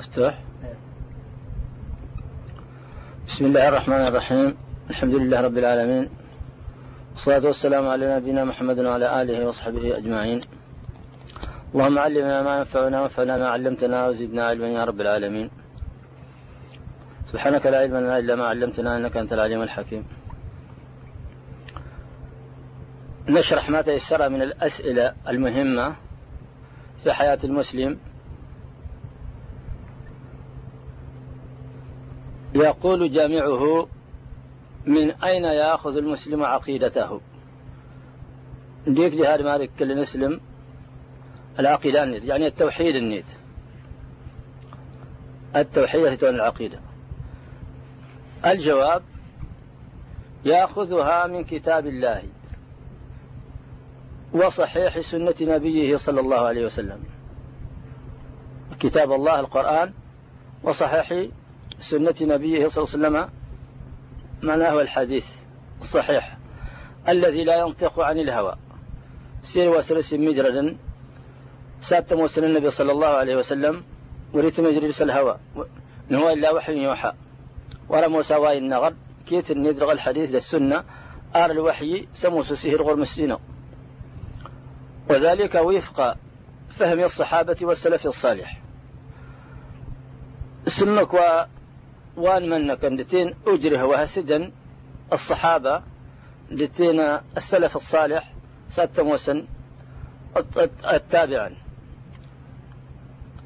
مفتوح. بسم الله الرحمن الرحيم. الحمد لله رب العالمين. والصلاة والسلام على نبينا محمد وعلى آله وصحبه أجمعين. اللهم علمنا ما ينفعنا وانفعنا ما علمتنا وزدنا علما يا رب العالمين. سبحانك لا علم لنا إلا ما علمتنا إنك أنت العليم الحكيم. نشرح ما تيسر من الأسئلة المهمة في حياة المسلم. يقول جامعه من أين يأخذ المسلم عقيدته؟ ديك لهذا مالك كل نسلم العقيدة النيت يعني التوحيد النيت. التوحيد تكون العقيدة. الجواب يأخذها من كتاب الله وصحيح سنة نبيه صلى الله عليه وسلم. كتاب الله القرآن وصحيح سنة نبيه صلى الله عليه وسلم معناه الحديث الصحيح الذي لا ينطق عن الهوى. سير وسرس مجردا سات موسى النبي صلى الله عليه وسلم. وريت مجرس الهوى إن هو إلا وحي يوحى. ولا موسى واي النغر. كيت ندرغ الحديث للسنة آر الوحي سموس سهر غر مسلين وذلك وفق فهم الصحابة والسلف الصالح. سنك وان منك لتين أجره وهسدا الصحابة لتين السلف الصالح سات موسن التابعا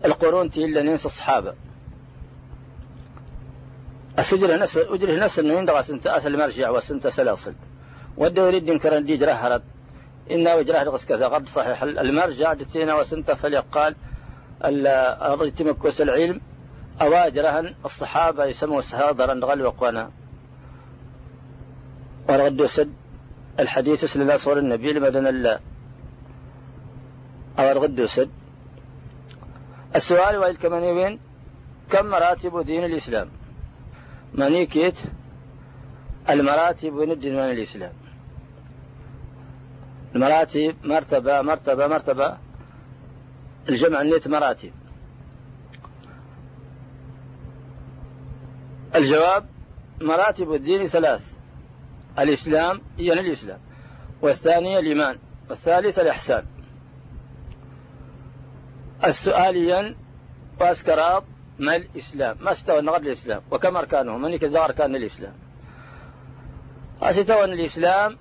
القرون إلا ننسى الصحابة. أسجل نفس أجره نفس إنه يندغى سنت أسل مرجع وسنت سلاصل ودو يريد كرن دي جراه هرد. إنا وجراه رغس كذا. قد صحيح. المرجع دتينا وسنت فليقال التمكس العلم أواجرهن الصحابة يسموا سهادرا غل وقوانا ورغد سد الحديث الله صور النبي لمدن الله. أو الغد سد السؤال وإل كمان وين كم مراتب دين الإسلام؟ مانيكيت المراتب وين الدين من الإسلام؟ المراتب مرتبة مرتبة مرتبة. الجمع النيت مراتب. الجواب مراتب الدين ثلاث. الإسلام يعني الإسلام والثانية الإيمان والثالث الإحسان. السؤاليا وأسكرات ما الإسلام؟ ما استوى نغر الإسلام وكم أركانه؟ من كذا أركان الإسلام؟ أستوى الإسلام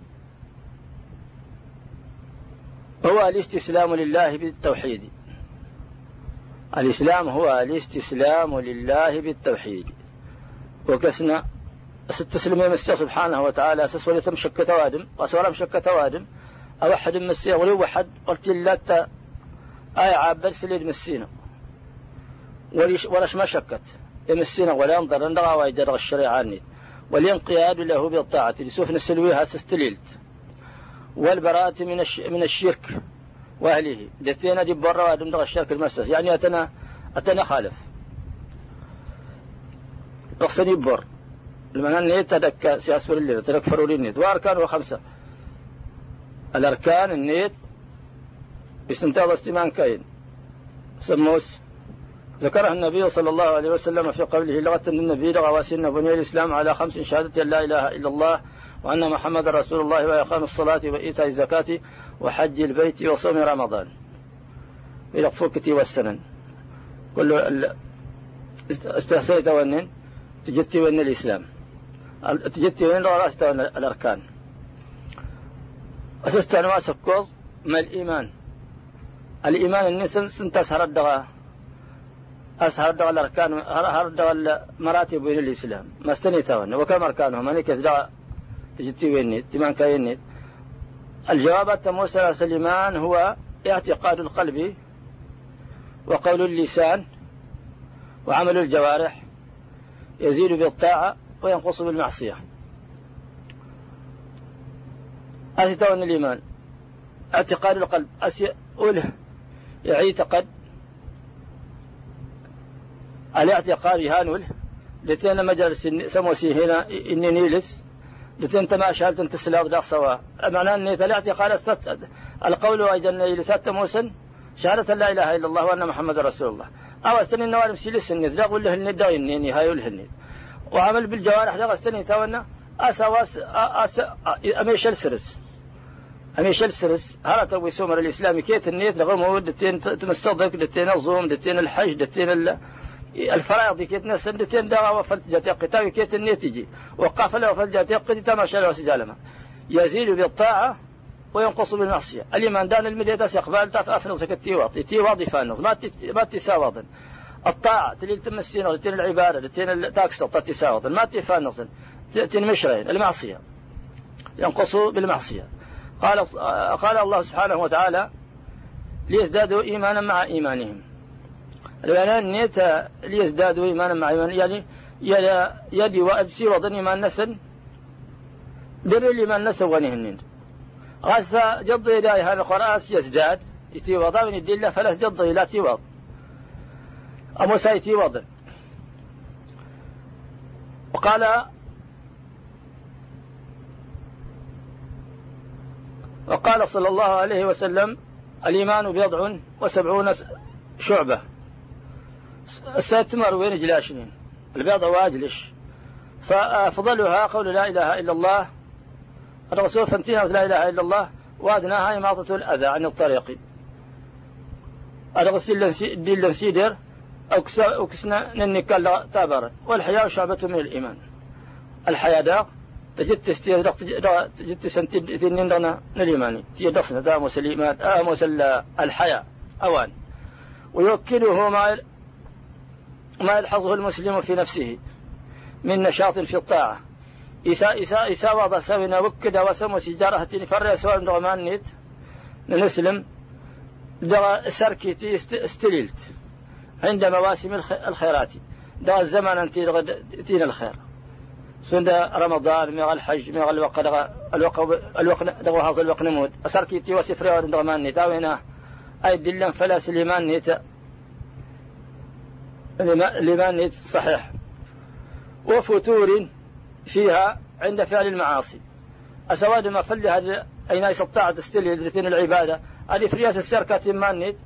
هو الاستسلام لله بالتوحيد. الإسلام هو الاستسلام لله بالتوحيد. وكسنا استسلم يمسي سبحانه وتعالى. أساس ولا تمشك توادم. ولا مشك توادم. أو أحد مسيه ولو واحد قلت لا آية عابر سليد مسينا وليش ولش ما شكت. يمسينا ولا ينظر. ندغى ويدرغ الشريعة عنيت والانقياد له بالطاعة. لسوف نسلويها سستليلت والبراءة من من الشرك وأهله. دتينا دي برا وادم الشرك المسس يعني أتنا أتنا خالف. اقصني بر لما نيت تدك سياسفر اللي تدك فرولي النيت. وأركان خمسة الأركان النيت استمتاض استمان كاين. سموس. ذكرها النبي صلى الله عليه وسلم في قوله لغة النبي لغة واسن بني الإسلام على خمس شهادة لا إله إلا الله وأن محمد رسول الله وإقام الصلاة وإيتاء الزكاة وحج البيت وصوم رمضان. إلى فوكتي والسنن. كل استحسيت ونن. تجدتي ون الإسلام؟ تجدتي ون رأست الأركان؟ أسست أنواع سكوز ما الإيمان؟ الإيمان النسم سنت أسهر الدغا أسهر الدغا الأركان أسهر الدغا المراتب بين الإسلام؟ ما استنيتون وكم أركانهم أنك دغا تجتي ويني تمان كايني الجواب موسى سليمان هو اعتقاد القلب وقول اللسان وعمل الجوارح. يزيد بالطاعة وينقص بالمعصية. أتتون الإيمان اعتقاد القلب أسي أوله يعتقد الاعتقاد هانول لتين مجلس سموسي هنا إني نيلس. لتين تماشى هل تنتسلاق داق سوا. معناه أن الاعتقاد استد القول أيضا لسات موسن. شهادة لا إله إلا الله وأن محمد رسول الله. أو أستني النوال مسيل السنة لا قول له الند ينيني هاي الهند وعمل بالجوارح لا أستني تونا. أسا واس أسا أميش السرس أميش السرس هلا توي سومر الإسلامي. كيت النيت لغم دتين تمصدق دتين الظوم دتين الحج دتين الفرائض. كيت ناس دتين دوا وفلت جاتي قتاوي كيت النيت يجي وقاف له وفلت جاتي قتي تماشى سجالما يزيد بالطاعة. وينقص بالمعصية. الإيمان دان المدية يقبل تاف أفنص كالتيواط يتيواط يفانص ما ما تساوض الطاعة تلي تمسين تلي العبادة تلي تاكسر تساوض ما تفانص تلي مشرين. المعصية. ينقص بالمعصية. قال قال الله سبحانه وتعالى ليزدادوا إيمانا مع إيمانهم. البنان نيت ليزدادوا إيمانا مع إيمانهم يعني يدي وأدسي وظن إيمان نسن. در الإيمان نسن ونهنين غزة جض إلى هذا القرآن يزداد يتي وضع من الدلة فلا جض إلى تيوض أمو سايتي وضع. وقال وقال صلى الله عليه وسلم الإيمان بضع وسبعون شعبة. الستمر وين جلاشنين؟ البيض واجلش. فأفضلها قول لا إله إلا الله الرسول فانتهى لا إله إلا الله وأدناها إماطة الأذى عن الطريق. الغسل دي سيدر أو كسنا ننكال تابرت والحياة شعبة من الإيمان. الحياة دا تجد تستير تجد تسنتين تنين دنا نليماني تجد دخنا داموس الإيمان آموس الحياة. أوان. ويوكله ما ما يلحظه المسلم في نفسه من نشاط في الطاعة. إسا إسا إسا وضع سوينا وكدا وسمو سجارة فرع سوال دغمان نيت نسلم دغ سركيتي استليلت عند مواسم الخيرات دغ الزمن أنت تين الخير سند رمضان مغ الحج مغ الوقت دغ الوقت الوقت دغ هذا الوقت نمود سركيتي وسفري دغمان نيت أوينا أي دلن فلا سليمان نيت لمان نيت صحيح وفتور فيها عند فعل المعاصي. أسواد ما فل هذه أين يستطاع تستلي لتين العبادة؟ هذه فرياس السركة مانيت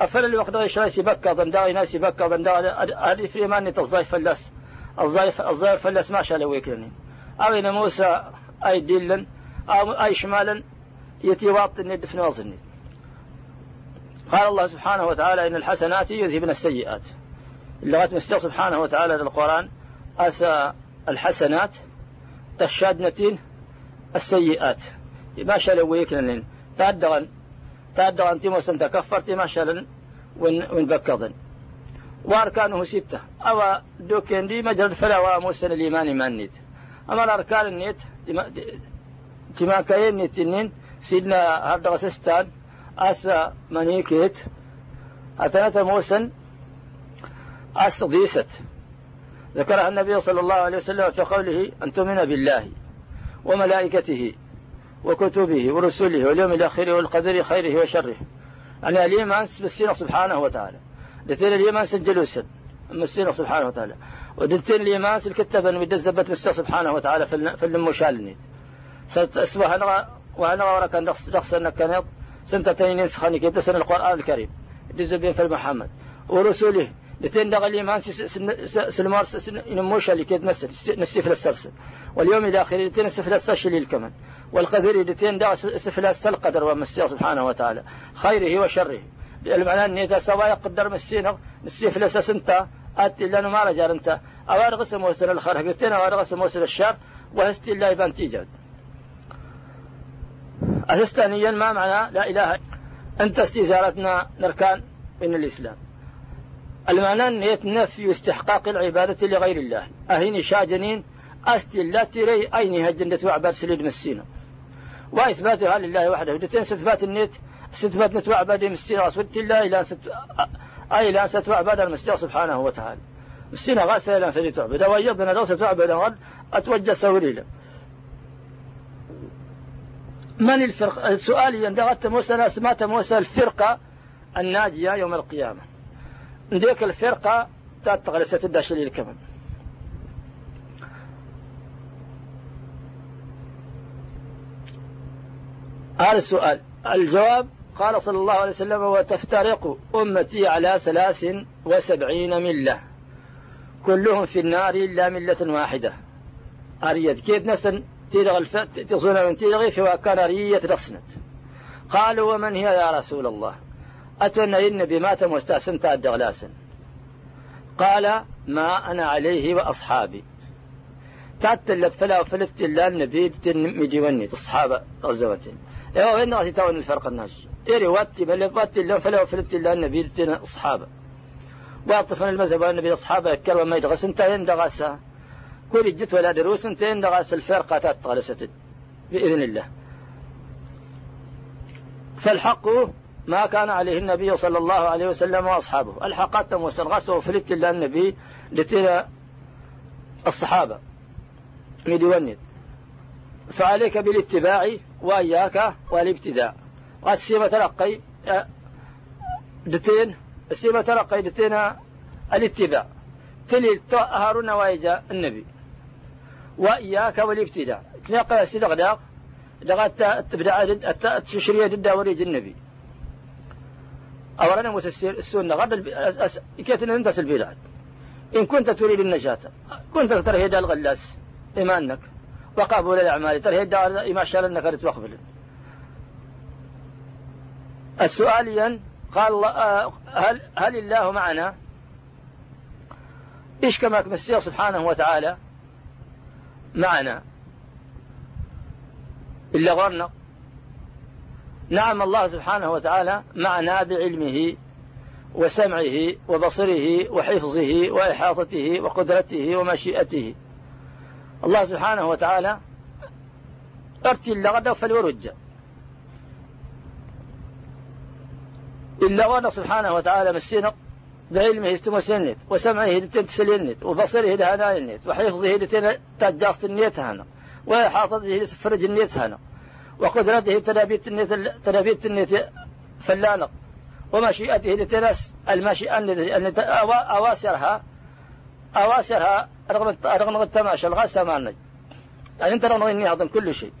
أفل الوقت غيش لا يبكى ضمدا ناس يبكى ضمدا هذه في مانيت الضيف فلس الضيف الضيف فلس ما شاء له ويكلني أين موسى أي دلا أو أي شمالا يتيواط الند في نوازني قال الله سبحانه وتعالى إن الحسنات يذهبن السيئات. اللغة مستوى سبحانه وتعالى للقرآن أسى الحسنات تشادنتين السيئات. ما شاء ويكلن تأدغن. تأدغن تيموسن تكفرت ما شاء وين بكضن وأركانه ستة. أو دوكين دي مجرد فلا وموسن الإيمان مانيت أما الأركان النيت تما كاين نيتنين سيدنا هردغ سستان أسا منيكيت أتنات موسن أس ضيست. ذكرها النبي صلى الله عليه وسلم في قوله أن تؤمن بالله وملائكته وكتبه ورسله واليوم الآخر والقدر خيره وشره. يعني الإيمان بالسنة سبحانه وتعالى. دتين الإيمان سجلوسا مسينا سبحانه وتعالى. ودتين الإيمان الكتابة مدزبت مستوى سبحانه وتعالى في المشالنيت سأصبح أنا وأنا وراك نقص أنك كانت سنتين ينسخني كيف سنة القرآن الكريم. دزبين في محمد ورسوله لتين دغ الإيمان سلمار نموش اللي كيد نسل نسيف السلسل واليوم الآخر لتين سفل السشل كمان. والقدر لتين دغ سفل القدر ومسيح سبحانه وتعالى. خيره وشره. المعنى أن سوا يقدر مسينا نسيف الأساس أنت أتي لأنه ما رجال أنت. أوارغ سموسر الخير قلتين أوارغ سموسر الشر وهستي الله يبان تيجاد. أسستانيا ما معنى لا إله أنت استزارتنا نركان من الإسلام. المعنى نيت نفي استحقاق العبادة لغير الله. أهين شاجنين أستي لا تري أين هجنة وعباد سليد مسينا وإثباتها لله وحده. دتين استثبات النيت استثبات نت وعباد مسينا وصفت الله إلى ست أي لا ست وعباد المسيح سبحانه وتعالى. مسينا غاسة إلى سجد تعبد وأيضنا درسة وعباد غد أتوجه سوريلا من الفرق؟ السؤال يندغت موسى سمات موسى الفرقة الناجية يوم القيامة. نديك الفرقة تتغل ستبدأ شليل كمان هذا السؤال. الجواب قال صلى الله عليه وسلم وتفترق أمتي على ثلاث وسبعين ملة. كلهم في النار إلا ملة واحدة. أريد كيد نسن تيرغ الف... تصون من تيرغي في كان رية رسنت قالوا ومن هي يا رسول الله؟ أتونا النبي مات مستأسن الدغلاسن قال ما أنا عليه وأصحابي. تعتلت فلا وفلت إلا النبي مدي وني الصحابة غزوتين ايوا وين غادي تاون الفرق الناس. إيري واتي بل واتي اللون فلا وفلت إلا النبي الصحابة واطفا المذهب النبي الصحابة يكر وما يدغس. إنت يندغسها كل جت ولا دروس. إنت يندغس الفرقة تتغلست بإذن الله. فالحق ما كان عليه النبي صلى الله عليه وسلم وأصحابه. الحقات وسنغسه وفلت الا النبي لتنا الصحابة. مدونت فعليك بالاتباع وإياك والابتداء والسيمة تلقي دتين السيمة تلقي دتين الاتباع. تلي هارون وإيجا النبي. وإياك والابتداء تنقى سيد غداق دغت تبدأ تشريه ضد وريج النبي. أولا السنة. غدا كيف أنت البلاد؟ إن كنت تريد النجاة. كنت ترهيد الغلاس. إيمانك. وقبول الأعمال ترهيد ما شاء أنك تقبل السؤال قال آه، هل, هل الله معنا؟ إيش كما مسيح سبحانه وتعالى معنا؟ إلا غرنا نعم الله سبحانه وتعالى معنا بعلمه وسمعه وبصره وحفظه وإحاطته وقدرته ومشيئته. الله سبحانه وتعالى ارتل لغدا فليرج. إلا وأنا سبحانه وتعالى مسينق بعلمه استمسنت وسمعه تنتسلنت وبصره دهناينت وحفظه تجاست النيت هنا وإحاطته لسفرج النيت هنا وقدرته تلابيت تلابيت فلانق ومشيئته لتنس المشيئة التي أواسرها أواسرها رغم رغم التماشى الغاس مالنا. يعني أنت رغم أظن كل شيء.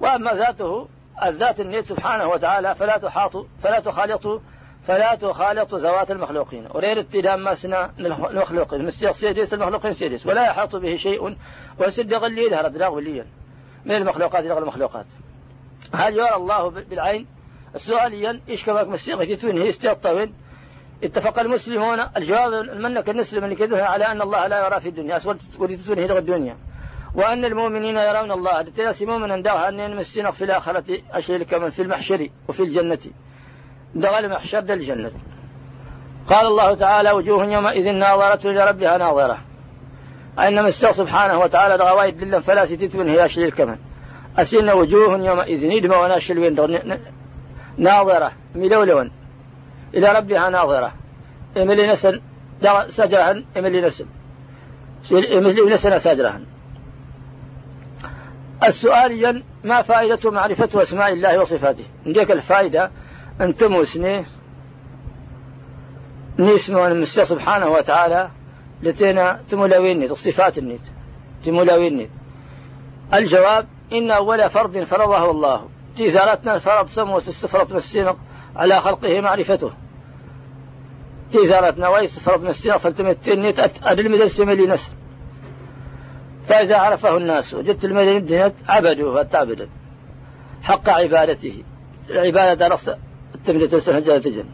وأما ذاته الذات النيت سبحانه وتعالى فلا تحاط فلا تخالط فلا تخالط ذوات المخلوقين. اتدام ما سنا المخلوقين سيديس المخلوقين سيديس. ولا يحاط به شيء. وسد غلي لها ردراغ وليا. من المخلوقات إلى المخلوقات. هل يرى الله بالعين؟ السؤاليا إيش كذاك مستيق تتوين هي استيطوين اتفق المسلمون. الجواب منك النسلم اللي كده على أن الله لا يرى في الدنيا. وريتتون هي الدنيا. وأن المؤمنين يرون الله. تتناسي مؤمنا داها أن يمسينك في الآخرة أشياء كمن في المحشر وفي الجنة. دغل المحشر دل الجنة. قال الله تعالى وجوه يومئذ ناظرة إلى ربها ناظرة. أن مستوى سبحانه وتعالى دغوايد لله فلا ستتمن هي أشياء كمن أسين وجوه يومئذ يدمى وناشل وين ناظرة ملولون. إلى ربها ناظرة. إملي نسل سجرهن إملي نسل إملي نسل سجرهن. السؤال ما فائدة معرفة أسماء الله وصفاته؟ نديك الفائدة؟ أن تموسني نسمه المسيح سبحانه وتعالى. لتينا تمولوين الصفات النيت تمولوين الجواب إن أول فرض فرضه الله. تيزارتنا فرض سموس استفرط من على خلقه معرفته. تيزارتنا ويس فرض من السنق فالتمتني أدل مدل سملي نسل. فإذا عرفه الناس وجدت المدينة عبدوه فتعبد حق عبادته. العبادة درس التمدة سنة جل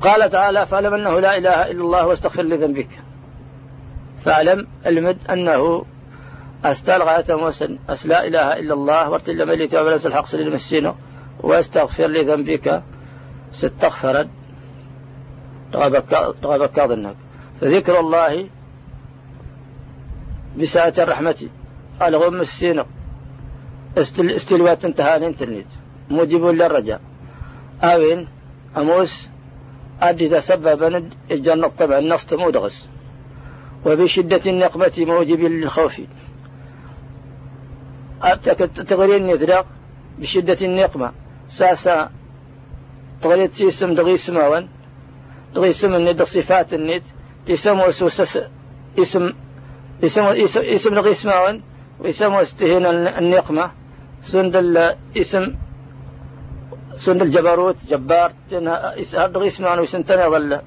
قال تعالى فاعلم أنه لا إله إلا الله واستغفر لذنبك. فاعلم المد أنه أستال غاية وسن أس لا إله إلا الله وارتل مليت وبلس الحق سليل المسين وأستغفر لذنبك ستغفر تغابك كاظنك. فذكر الله بساعة الرحمة. ألغم السين استلوات انتهى الانترنت موجب للرجاء. أوين. أموس. أدي تسبب الجنة طبعا النص مودغس. وبشدة النقمة موجب للخوف. تغرين يدرق بشدة النقمة. ساسا تغريت تيسم دغي سماوان دغي سم الند صفات النت. تيسم وسوس اسم اسم اسم دغي سماوان ويسم استهين النقمة. سند الاسم سند الجبروت جبار هذا اسمان وسنتنا ظل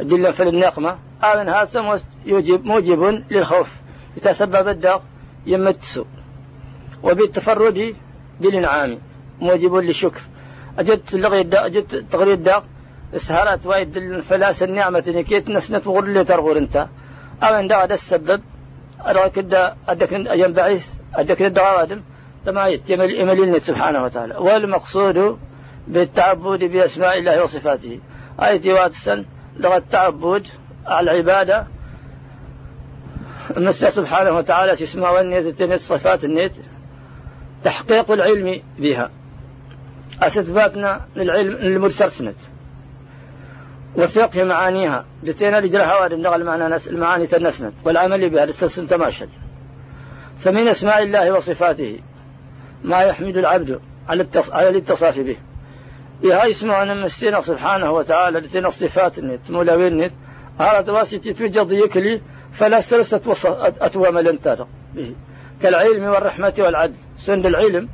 جلا في النقمة. آمن هذا يوجب موجب للخوف. يتسبب الدق يمتسو وبالتفرد بالإنعام. موجب للشكر. أجد لغي الدق أجد تغري اسهرت وايد الفلاس النعمة نكيت نسنت وغر اللي ترغور انت. أمن دا هذا السبب. أراك دا أدك ينبعث أدك الدغادم تمايت يمليني سبحانه وتعالى. والمقصود بالتعبد بأسماء الله وصفاته. أي واتسن لغة التعبد العبادة. نسأل سبحانه وتعالى اسمه. والنيت النيت صفات النيت. تحقيق العلم بها. أستثباتنا للعلم المرسرسنت وفقه معانيها. بتينا لجرها وادم المعنى المعاني تنسنت. والعمل بها للسلسل تماشل. فمن أسماء الله وصفاته ما يحمد العبد على الاتصاف به. إيها اسمه أن مسينا سبحانه وتعالى لتنا الصفات النت مولوين نت. هذا واسطة توجد يكلي فلا سلسة أتوى ملنتاتا به. كالعلم والرحمة والعدل. سند العلم.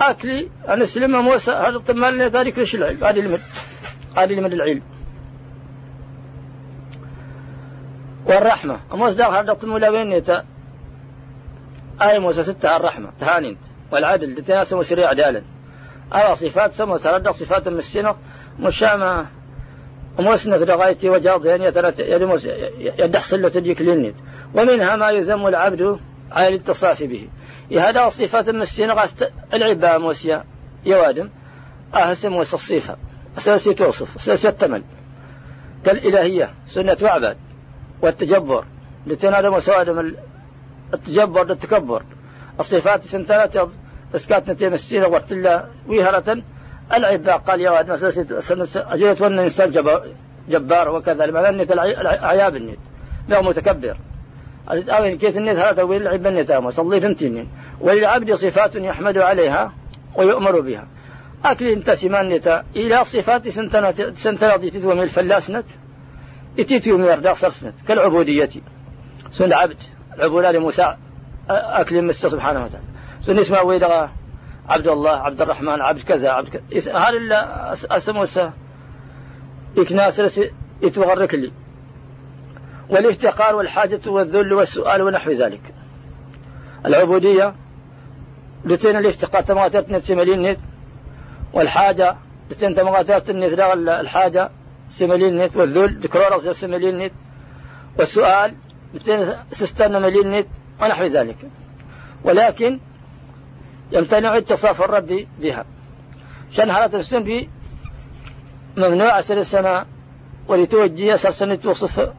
أكلي أنا سلم موسى. هذا طمالنا ذلك ليش العلم. هذه المد هذه المد العلم. والرحمة. موسى داخل هذا طمالنا نتا آية موسى ستة الرحمة. تهانين والعدل. لتناسب سريع عدالا أرى صفات سمو تردق صفات المسينة. مشامة. ومسنة لغايتي وجاض يعني يدح صلة تجيك للنت ومنها ما يذم العبد على الاتصاف به. هذا صفات المسينة العباء موسيا. يوادم أهسم موسى الصفة. أساسي توصف أساسي التمل. كالإلهية سنة وعباد والتجبر. لتنادم وسوادم التجبر والتكبر الصفات سنتات إسكات نتيم السيرة وقت ويهرة. العباء قال يا واد مسألة أجلت وأن الإنسان جبار وكذا لما العياب النت لا متكبر. أوين كيت النت هذا وين العب النت أما صلي فنتين وللعبد صفات يحمد عليها ويؤمر بها. أكل انت سمان نتا إلى صفات سنتنا سنتنا دي تثوى من الفلاس نت؟ اتيتيو من أرداق سرسنت كالعبودية. سن عبد العبودية لموسى أكل مستر سبحانه وتعالى. سن اسمه ويدا عبد الله عبد الرحمن عبد كذا عبد كذا هل اسمه سا إكناس يتوغرك لي. والافتقار والحاجة والذل والسؤال ونحو ذلك. العبودية لتين الافتقار تمغاتات نت والحاجة لتين تمغاتات نت الحاجة سملين نت. والذل ذكرور سملين نت. والسؤال لتين سستان ملين نت ونحو ذلك. ولكن يمتنع اتصاف الرب بها. شان هذا السن ممنوع أسر السماء ولتوجه سرسنة توصف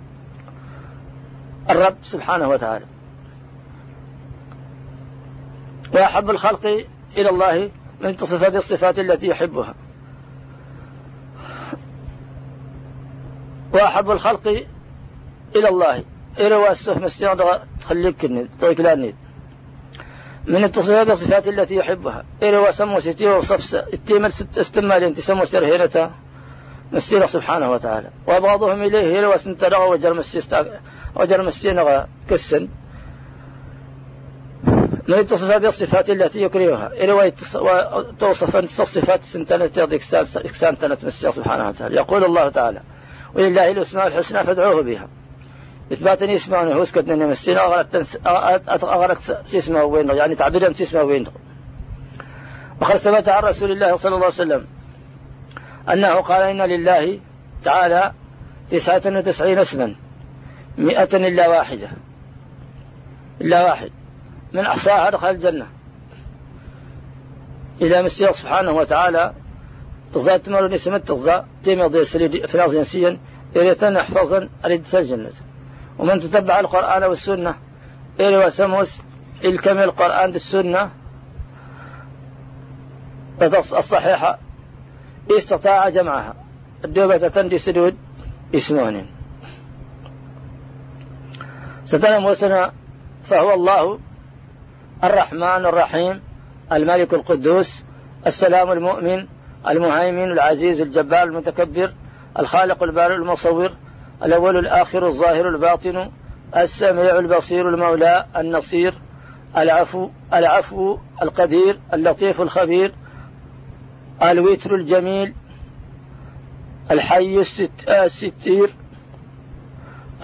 الرب سبحانه وتعالى. وأحب الخلق إلى الله من تصف بالصفات التي يحبها. وأحب الخلق إلى الله. إلى السف مستيان تخليك كني طيق لانيد من التصفيات بالصفات التي يحبها. إلى وسمو ستي وصف التيمة استمال تسمو سرهينة مسيرة سبحانه وتعالى. وبعضهم إليه. إلى وسنترغى وجر مسيستا وجر مسينغى كسن. من التصفيات بالصفات التي يكرهها. إلى وتوصف الصفات سنتنة إكسان تنت مسيرة سبحانه وتعالى. يقول الله تعالى ولله الأسماء الحسنى فادعوه بها. إثباتني اسمه هو سكت نني مسين أغرت أغرت سيسمه وين يعني تعبيرهم سيسمه وين وقد ثبت عن رسول الله صلى الله عليه وسلم أنه قال إن لله تعالى تسعة وتسعين اسما. مئة إلا واحدة. إلا واحد. من أحصاها دخل الجنة. إذا مسيح سبحانه وتعالى تظاهر تمر نسمت تظاهر تيمي ضي السليد فلاس جنسيا إذا حفظا أريد الجنة. ومن تتبع القرآن والسنة إلي وسموس الكمل القرآن بالسنة الصحيحة استطاع جمعها. الدوبة تندي سدود اسمون ستنم وسنة فهو الله الرحمن الرحيم الملك القدوس السلام المؤمن المهيمن العزيز الجبار المتكبر الخالق البارئ المصور الأول الآخر الظاهر الباطن السميع البصير المولى النصير العفو العفو القدير اللطيف الخبير الوتر الجميل الحي الستير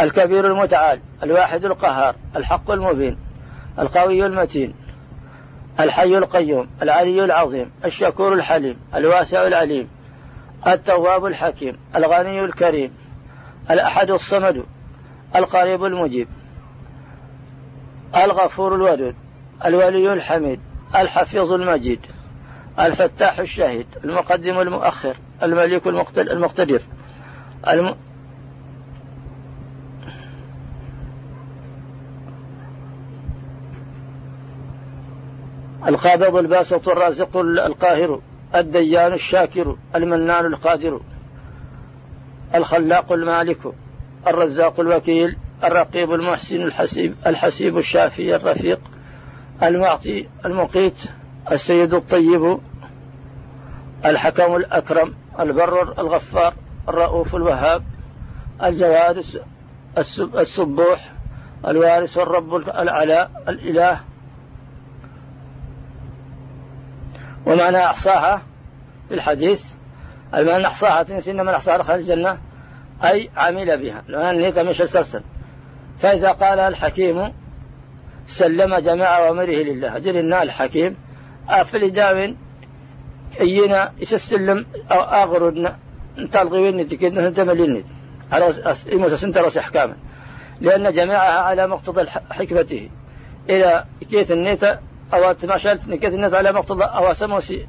الكبير المتعال الواحد القهار الحق المبين القوي المتين الحي القيوم العلي العظيم الشكور الحليم الواسع العليم التواب الحكيم الغني الكريم الأحد الصمد القريب المجيب الغفور الودود الولي الحميد الحفيظ المجيد الفتاح الشهيد المقدم المؤخر الملك المقتدر القابض الباسط الرازق القاهر الديان الشاكر المنان القادر الخلاق المالك الرزاق الوكيل الرقيب المحسن الحسيب الحسيب الشافي الرفيق المعطي المقيت السيد الطيب الحكم الأكرم البر الغفار الرؤوف الوهاب الجواد السبوح الوارث والرب العلاء الإله ومعنى أحصاها في الحديث. المعنى أحصاها تنسي إن من أحصاها دخل الجنة أي عمل بها. لأن نيته مش السلسل فإذا قال الحكيم سلم جميع أوامره لله. إن الحكيم أفل داوين أينا يسلم أو أغرد نتلغي وين تكيد نتملين على إموسى سنت رأس أحكاما لأن جميعها على مقتضى حكمته. إذا كيت النيت أو تماشلت نكيت النيت على مقتضى أو سموسي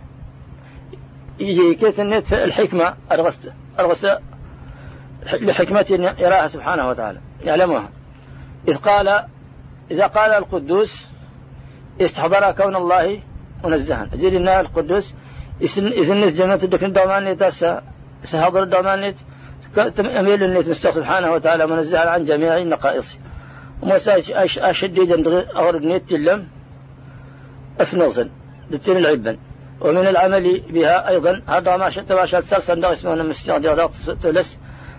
يجي كيت النيت الحكمة الغست الغست لحكمة يراها سبحانه وتعالى. يعلمها. إذ قال إذا قال القدوس استحضر كون الله منزها. أجل إن القدوس إذن جنة الدكن دومانيت سهضر الدومانيت أميل النيت مستوى سبحانه وتعالى منزها عن جميع النقائص. وموسى أشديد أغرد نيت تلم أفنوزن دتين العبن. ومن العمل بها أيضا هذا ما تباشت سلسل دغ اسمه المستغدر تلس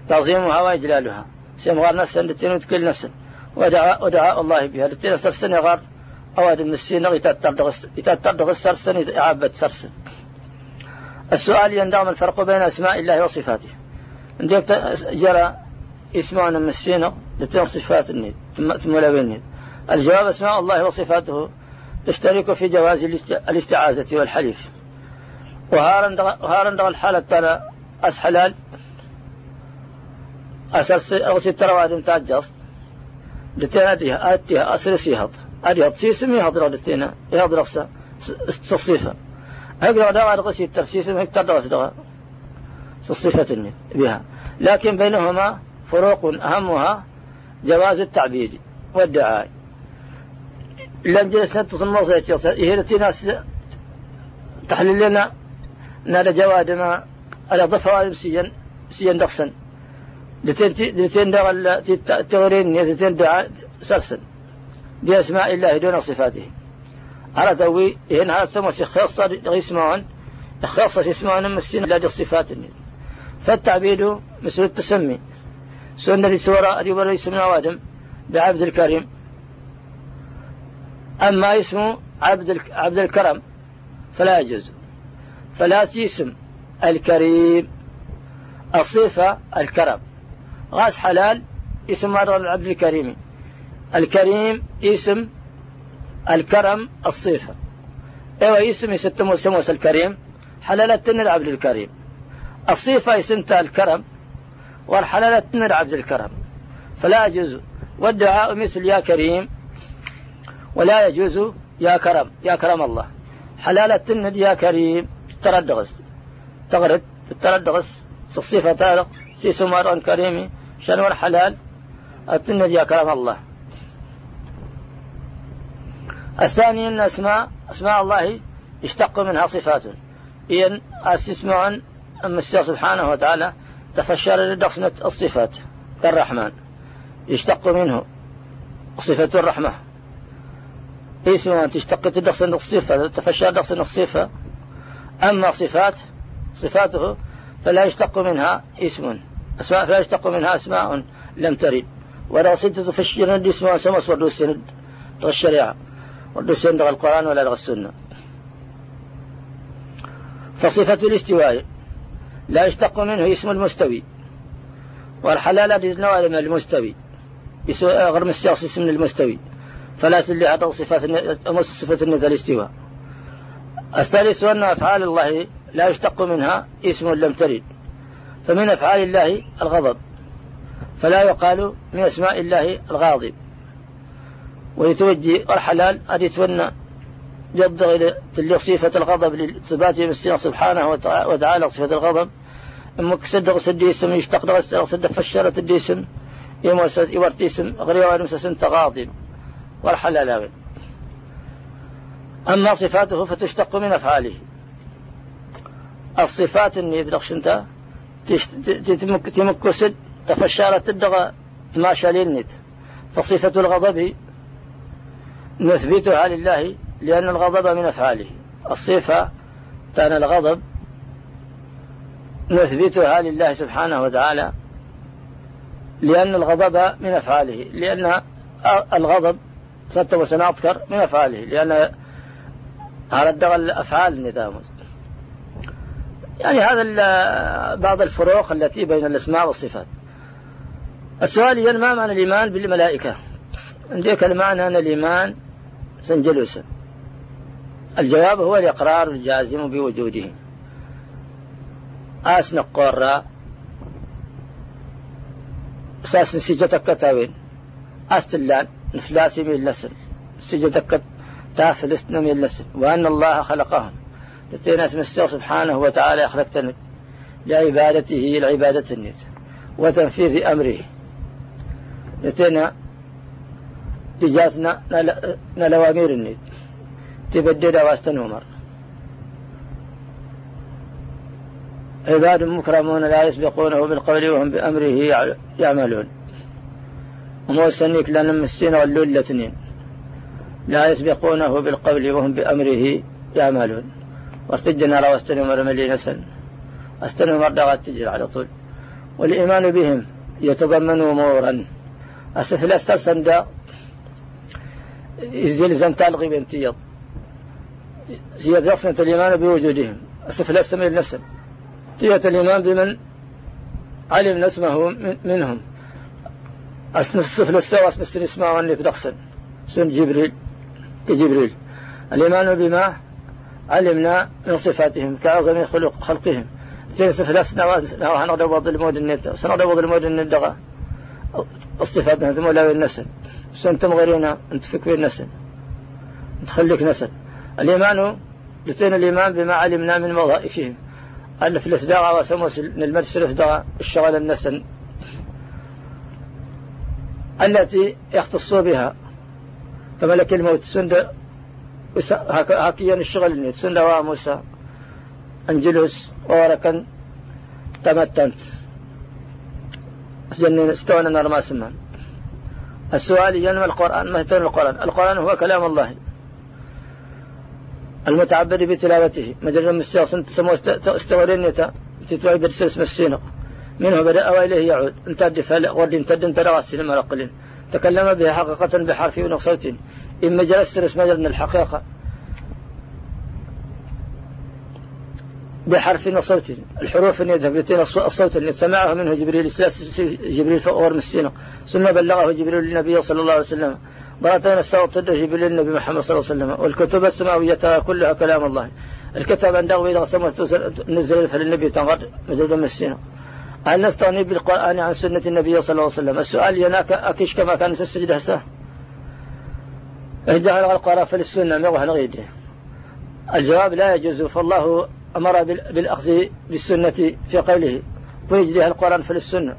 تعظيمها وإجلالها سيمغار نسا دتين كل نسا ودعاء ودعاء الله بها. دتين سرسن يغار أواد المسين يتتردغ السرسن يعبد سرسن السؤال يندام الفرق بين أسماء الله وصفاته. جرى اسمان مسين دتين صفات النيد لبين الجواب أسماء الله وصفاته تشترك في جواز الاستعاذة والحليف. وهارن دغ الحالة ترى أسحلال أسرس أو ستر وادم تاجست دتينا ديها آتيها أسرس يهض أدي سيسم يهض رو دتينا يهض رقصة تصيفة. هقرا دغا رقصي الترسيسم هكتر دغا دغا تصيفة بها. لكن بينهما فروق أهمها جواز التعبيد والدعاء. لم جلسنا تصمم صيت هي ناس تحلل لنا نال جواد ما على ضفة سيجن سيجن دخسن. لتين دغل تغرين لتين دعاء سرسن بأسماء الله دون صفاته. على توي هنا هذا سمو خاصة يسمعون خاصة من السنة لا الصفات فالتعبيد مثل التسمي. سنة لسورة أدي اسمنا وادم بعبد الكريم. أما اسمه عبد عبد الكرم فلا يجوز. فلا اسم الكريم الصفة الكرم. غاز حلال اسم العبد الكريم. الكريم اسم الكرم الصفة. إيوه اسم يستمو سموس الكريم. حلالة العبد الكريم. الصفة اسمت الكرم والحلالة العبد الكرم. فلا يجوز. والدعاء مثل يا كريم ولا يجوز يا كرم يا كرم الله. حلالة الند يا كريم. تردغس. تغرد تردغس الصفة تارق سي سمار كريمي. شنور حلال التند يا كرم الله. الثاني أن أسماء أسماء الله يشتق منها صفات. إن أستسمع أما سبحانه وتعالى تفشر لدخسنة الصفات. كالرحمن. يشتق منه صفة الرحمة. اسمها تشتق تدخسن الصفة تفشر دخسن الصفة أما صفات صفاته فلا يشتق منها اسم. أسماء فلا يشتق منها أسماء لم ترد. ولا صدت تفشر اسمها سمس وردوسين الشريعة. وردوسين القرآن ولا السنة. فصفة الاستواء. لا يشتق منه اسم المستوي. والحلال هذه من المستوي. غير مستياس اسم المستوي. فلا تلي هذا صفات صفة الندى الاستواء. الثالث أن أفعال الله لا يشتق منها اسم لم ترد. فمن أفعال الله الغضب. فلا يقال من أسماء الله الغاضب. ويتوجه الحلال أن يتونى يبدغ صفة الغضب لثبات مسنا سبحانه وتعالى صفة الغضب. أمك صدق سديسم يشتق صدق فشرة الديسم يورتيسم غريوان مسسن تغاضب والحلال أما صفاته فتشتق من أفعاله. الصفات اللي يدرخش أنت تمك تمك سد تفشارة الدغى ما شالينت فصفة الغضب نثبتها لله لأن الغضب من أفعاله. الصفة كان الغضب نثبتها لله سبحانه وتعالى لأن الغضب من أفعاله. لأن الغضب ست وسنذكر من أفعاله لأن على الدغل الأفعال النظام. يعني هذا بعض الفروق التي بين الأسماء والصفات. السؤال ما معنى الإيمان بالملائكة؟ عندك المعنى أن الإيمان سنجلوس الجواب هو الإقرار الجازم بوجودهم آسن قرى أساس سجتك كتاوين أستلان نفلاسي من اللسل سجتك تافلست من اللسل وأن الله خلقهم. لتينا اسم سبحانه وتعالى أخلقتنا لعبادته العبادة النت وتنفيذ أمره. لتينا تجاتنا نلوامير النت تبدد واستنومر عباد مكرمون لا يسبقونه بالقول وهم بأمره يعملون. وموسنيك لنا مسين واللول الاثنين لا يسبقونه بالقول وهم بأمره يعملون. وارتجنا لو استنومر ملي نسل. استنومر دغت تجري على طول. والإيمان بهم يتضمن أمورا. أسفل أسترسن دا يزيل تلغي بنتيض زيادة الإيمان بوجودهم. أسفل السماء النسل تية الإيمان بمن علم اسمه منهم. أسنصف للسوى أسنصف اسمه وأن يتدخسن سن جبريل كجبريل الإيمان بما علمنا من صفاتهم كأعظم خلق خلقهم تنسف لسنا وحنا وضع المود النت سنضرب المود الندغة الصفات ثم لا النسل سنتم غيرنا انت فكر النسل تخليك نسل الإيمان لتين الإيمان بما علمنا من وظائفهم ألف الإصداغ وسموس المرس الإصداغ الشغل النسن التي يختص بها. فملك الموت سند هاكيا الشغل سند واموسى أنجلوس ووركا تمتنت. سجنين استوى نرمى سمان. السؤال ينمى القرآن ما القرآن؟ القرآن هو كلام الله. المتعبد بتلاوته. مجرد مستياصن تسمو استورينيتا تتوعي برسلس مسينق منه بدأ وإليه يعود. الدفال ورد انت انت رواسل مرقل تكلم به حقيقة بحرف ونصوت إما جلست رسم من الحقيقة. بحرف وصوت الحروف اللي يذهب. الصوت. اللي سمعه منه جبريل جبريل فوق مسينق ثم بلغه جبريل للنبي صلى الله عليه وسلم. مرتين الصوت جبريل النبي محمد صلى الله عليه وسلم. والكتب السماوية كلها كلام الله. الكتاب إذا سمت نزل فللنبي تنغر. دم السنة هل نستغني بالقرآن عن سنة النبي صلى الله عليه وسلم. السؤال يناك أكيش كما كان السجد هسه؟ إهداء القرآن فللسنة ما غيره الجواب لا يجوز. فالله أمر بالأخذ بالسنة في قوله. ويجريها القرآن فللسنة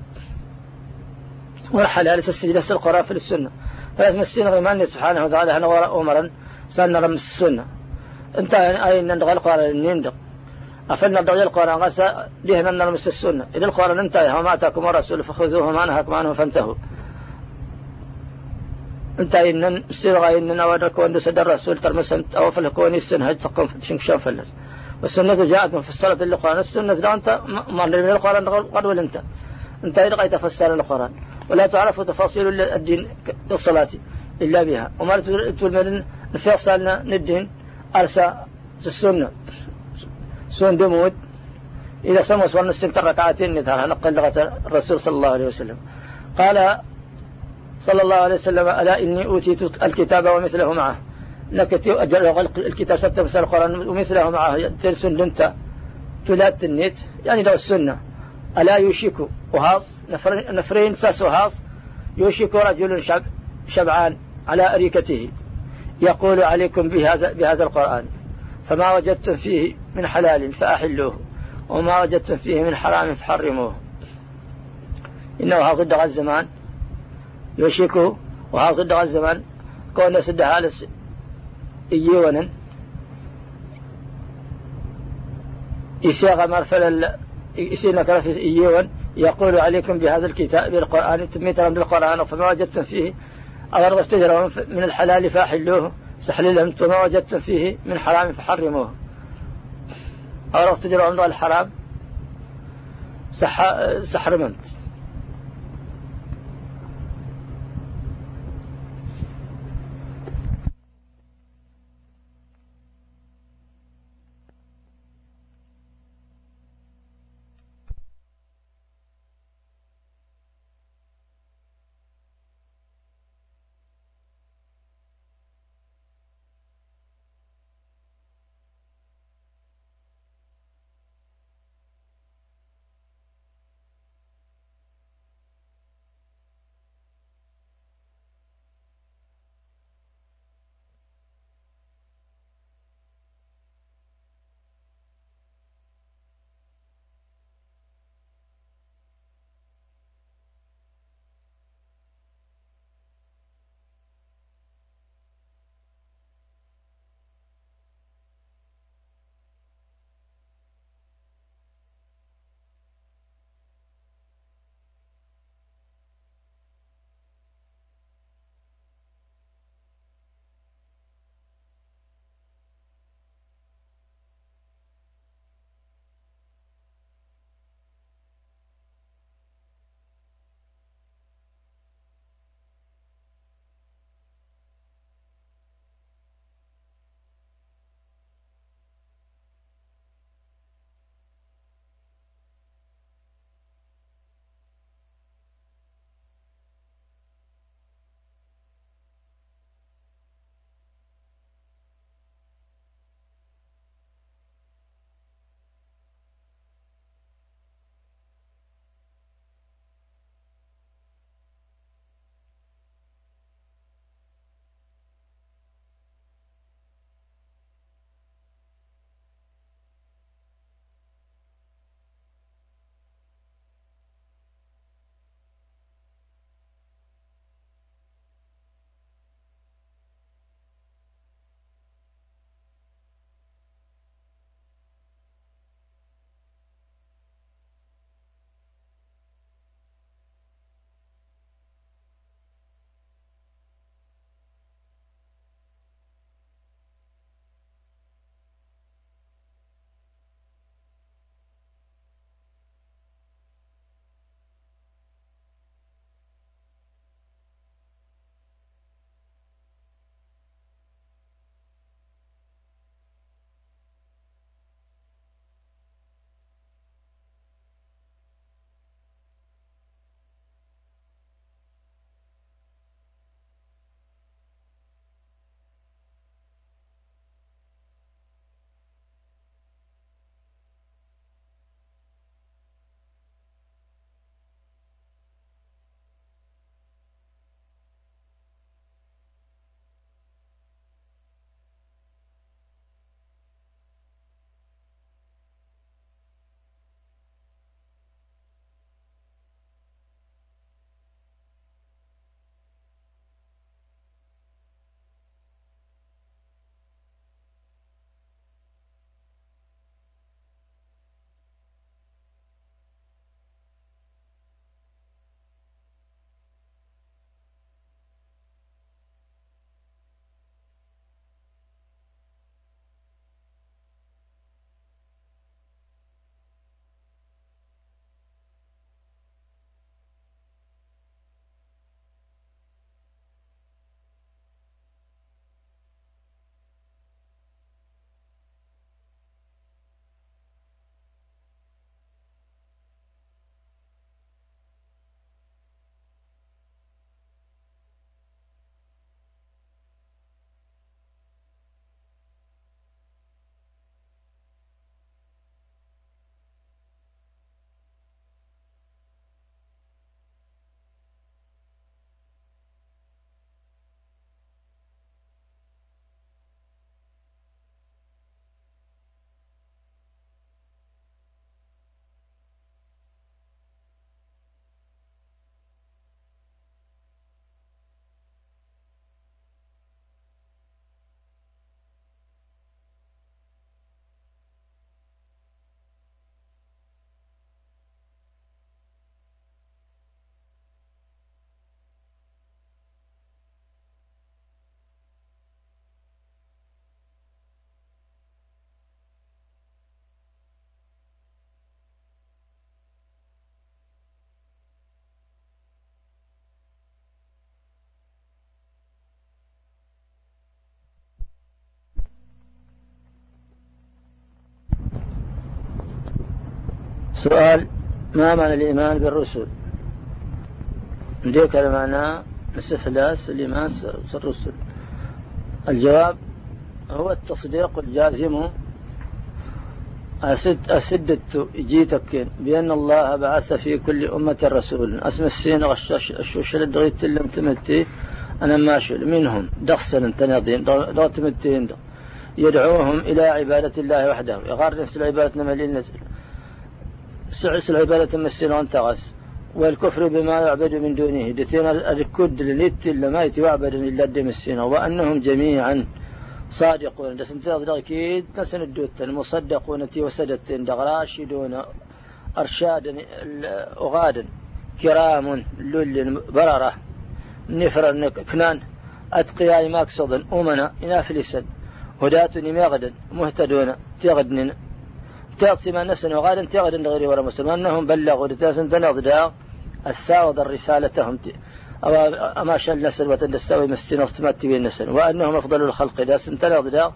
والحلال السجد القرآن فللسنة فلازم السنة غيمان سبحانه وتعالى. أنا وراء أمرا. سنة رمس السنة. انت أي ندغى القرآن؟ نندق أفلنا ندغى القرآن. غسا ليه نرمس السنة إذا القرآن انتهى. وما أتاكم الرسول فخذوه ما نهاكم عنه فانتهوا. أنت إن استلغى إننا وأن سد الرسول ترمس أو السنة هج تقوم شنكشان فلس. والسنة جاءت مفسرة للقرآن. السنة لا أنت ما من القرآن قد ولا أنت إذا تفسر القرآن. ولا تعرف تفاصيل الدين الصلاة إلا بها. وما تقول من في أصلنا ندين أرسى السنة. سون دمود إذا سموا صلى نستنتر ركعتين نتها نقل لغة الرسول صلى الله عليه وسلم. قال صلى الله عليه وسلم ألا إني أوتيت الكتاب ومثله معه. لك الكتاب ستة مثل القرآن ومثله معه. ترسل لنت تلات النت يعني لو السنة. ألا يوشك وهاص نفرين ساس وهاص يوشك رجل شب شبعان على أريكته يقول عليكم بهذا, بهذا القرآن. فما وجدتم فيه من حلال فأحلوه وما وجدتم فيه من حرام فحرموه. إنه صدق الزمان يوشك وها صدق الزمان. كون سد هالس إيوانا إسيغ مرفل إسينا كرف إيوان يقول عليكم بهذا الكتاب بالقرآن تميترا بالقرآن فما وجدتم فيه. أغرب استجرهم من الحلال فأحلوه سحل لهم وما وجدتم فيه من حرام فحرموه. أغرب استجرهم من الحرام؟ سحرمت سؤال ما معنى الإيمان بالرسل؟ ديك المعنى سفلاس الإيمان بالرسل. الجواب هو التصديق الجازم. أسد أسدت جيتك بأن الله بعث في كل أمة رسول أسم السين غشاش الشوش لدغيت لم تمتي. أنا ماشي منهم دخسن تناضين. دغ تمتين يدعوهم إلى عبادة الله وحده. يغار نسل عبادة مليل نسل سعس العبادة مسين وانتغس والكفر بما يعبد من دونه. دتنا الكد لنت لما يتوعبد إلا السين وأنهم جميعا صادقون. دس انت أكيد نسن الدوت المصدقون تي وسدت راشدون أرشادا أغادا كرام لل بررة نفر كنان أتقياء مقصدا أمنا إنافلسا هداة مغدا مهتدون تغدن تغسم نسن وغادا تغدن غير ورا مسلم. أنهم بلغوا لتاسن تنضدا الساوض رسالتهم أو أما شل نسل وتندساوي مسين اصطمت بين نسل وأنهم أفضل الخلق إذا سنتنغ دا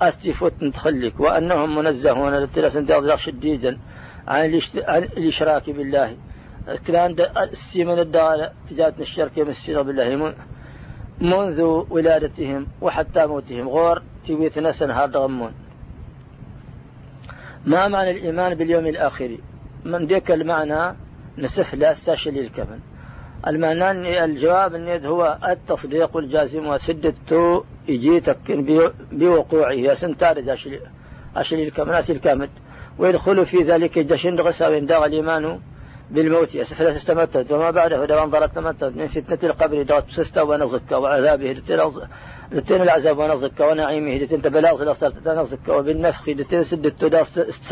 أستيفوت نتخلك وأنهم منزهون لتلا سنتنغ شديدا عن الإشراك بالله. كان السيمن الدالة تجاتنا الشرك مسين بالله. منذ ولادتهم وحتى موتهم. غور تبيت نسل هذا غمون. ما معنى الإيمان باليوم الآخر؟ من ديك المعنى نسف لا ساشل الكفن. المعنى الجواب النيد هو التصديق الجازم وسدت يجيتك بوقوعه. يا سنتارج أشلي الكمناس الكامد ويدخل في ذلك الجشن غسا داغ الإيمان بالموت. يسفل استمتت وما بعده دوام ضرت تمتت من فتنة القبر دوت سستا ونغزك وعذابه لتين العذاب ونغزك ونعيمه لتين تبلاغ نغزك وبالنفخ لتين سدت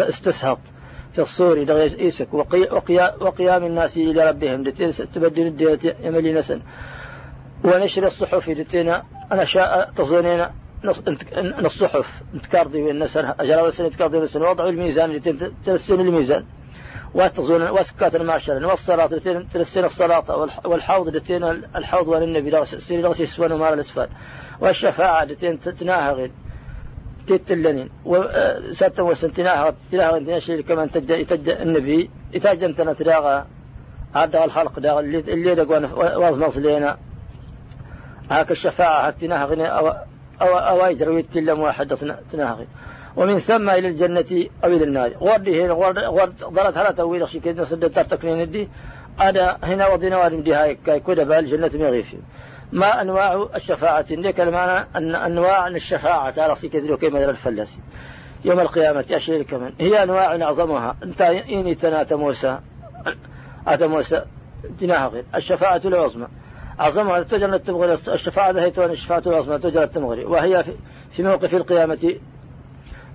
استسهط في الصور إيسك. وقيام الناس إلى ربهم تبدل الدية يملي نسن ونشر الصحف لتينا أنا شاء تظنين الصحف نتكاردي والنسن أجرى والسنة تكاردي والنسن وضعوا الميزان لتين تلسن الميزان. وتظن وسكات المعشر. والصلاة تلسن الصلاة والحوض لتين الحوض والنبي سيري لغسي سوان ومال الأسفل. والشفاعة لتين تناهغ تتلنين وساتم وسنتناها تلاها انتنا كمان تجد يتجد النبي. يتجد انتنا تلاغا هذا الخلق دا اللي اللي دقون واز مصلينا. هاك الشفاعة هتناها غني أو أو أو يجر ويتلم واحد تناها ومن ثم إلى الجنة أو إلى النار. غردي هنا غرد ضرت هلا تويل شيء كده. نصدق ترتكنين دي. أنا هنا وضينا وارم دي هاي كاي كده بالجنة مغيفي ما أنواع الشفاعة؟ ذيك المعنى أن أنواع الشفاعة. على ذلك كما الفلاسي. يوم القيامة أشير كمان هي أنواع أعظمها. أنت إني تنات موسى. أتى موسى. غير. الشفاعة العظمى. أعظمها تجرى التمغري الشفاعة هي الشفاعة العظمى تجرى التمغري وهي في موقف القيامة.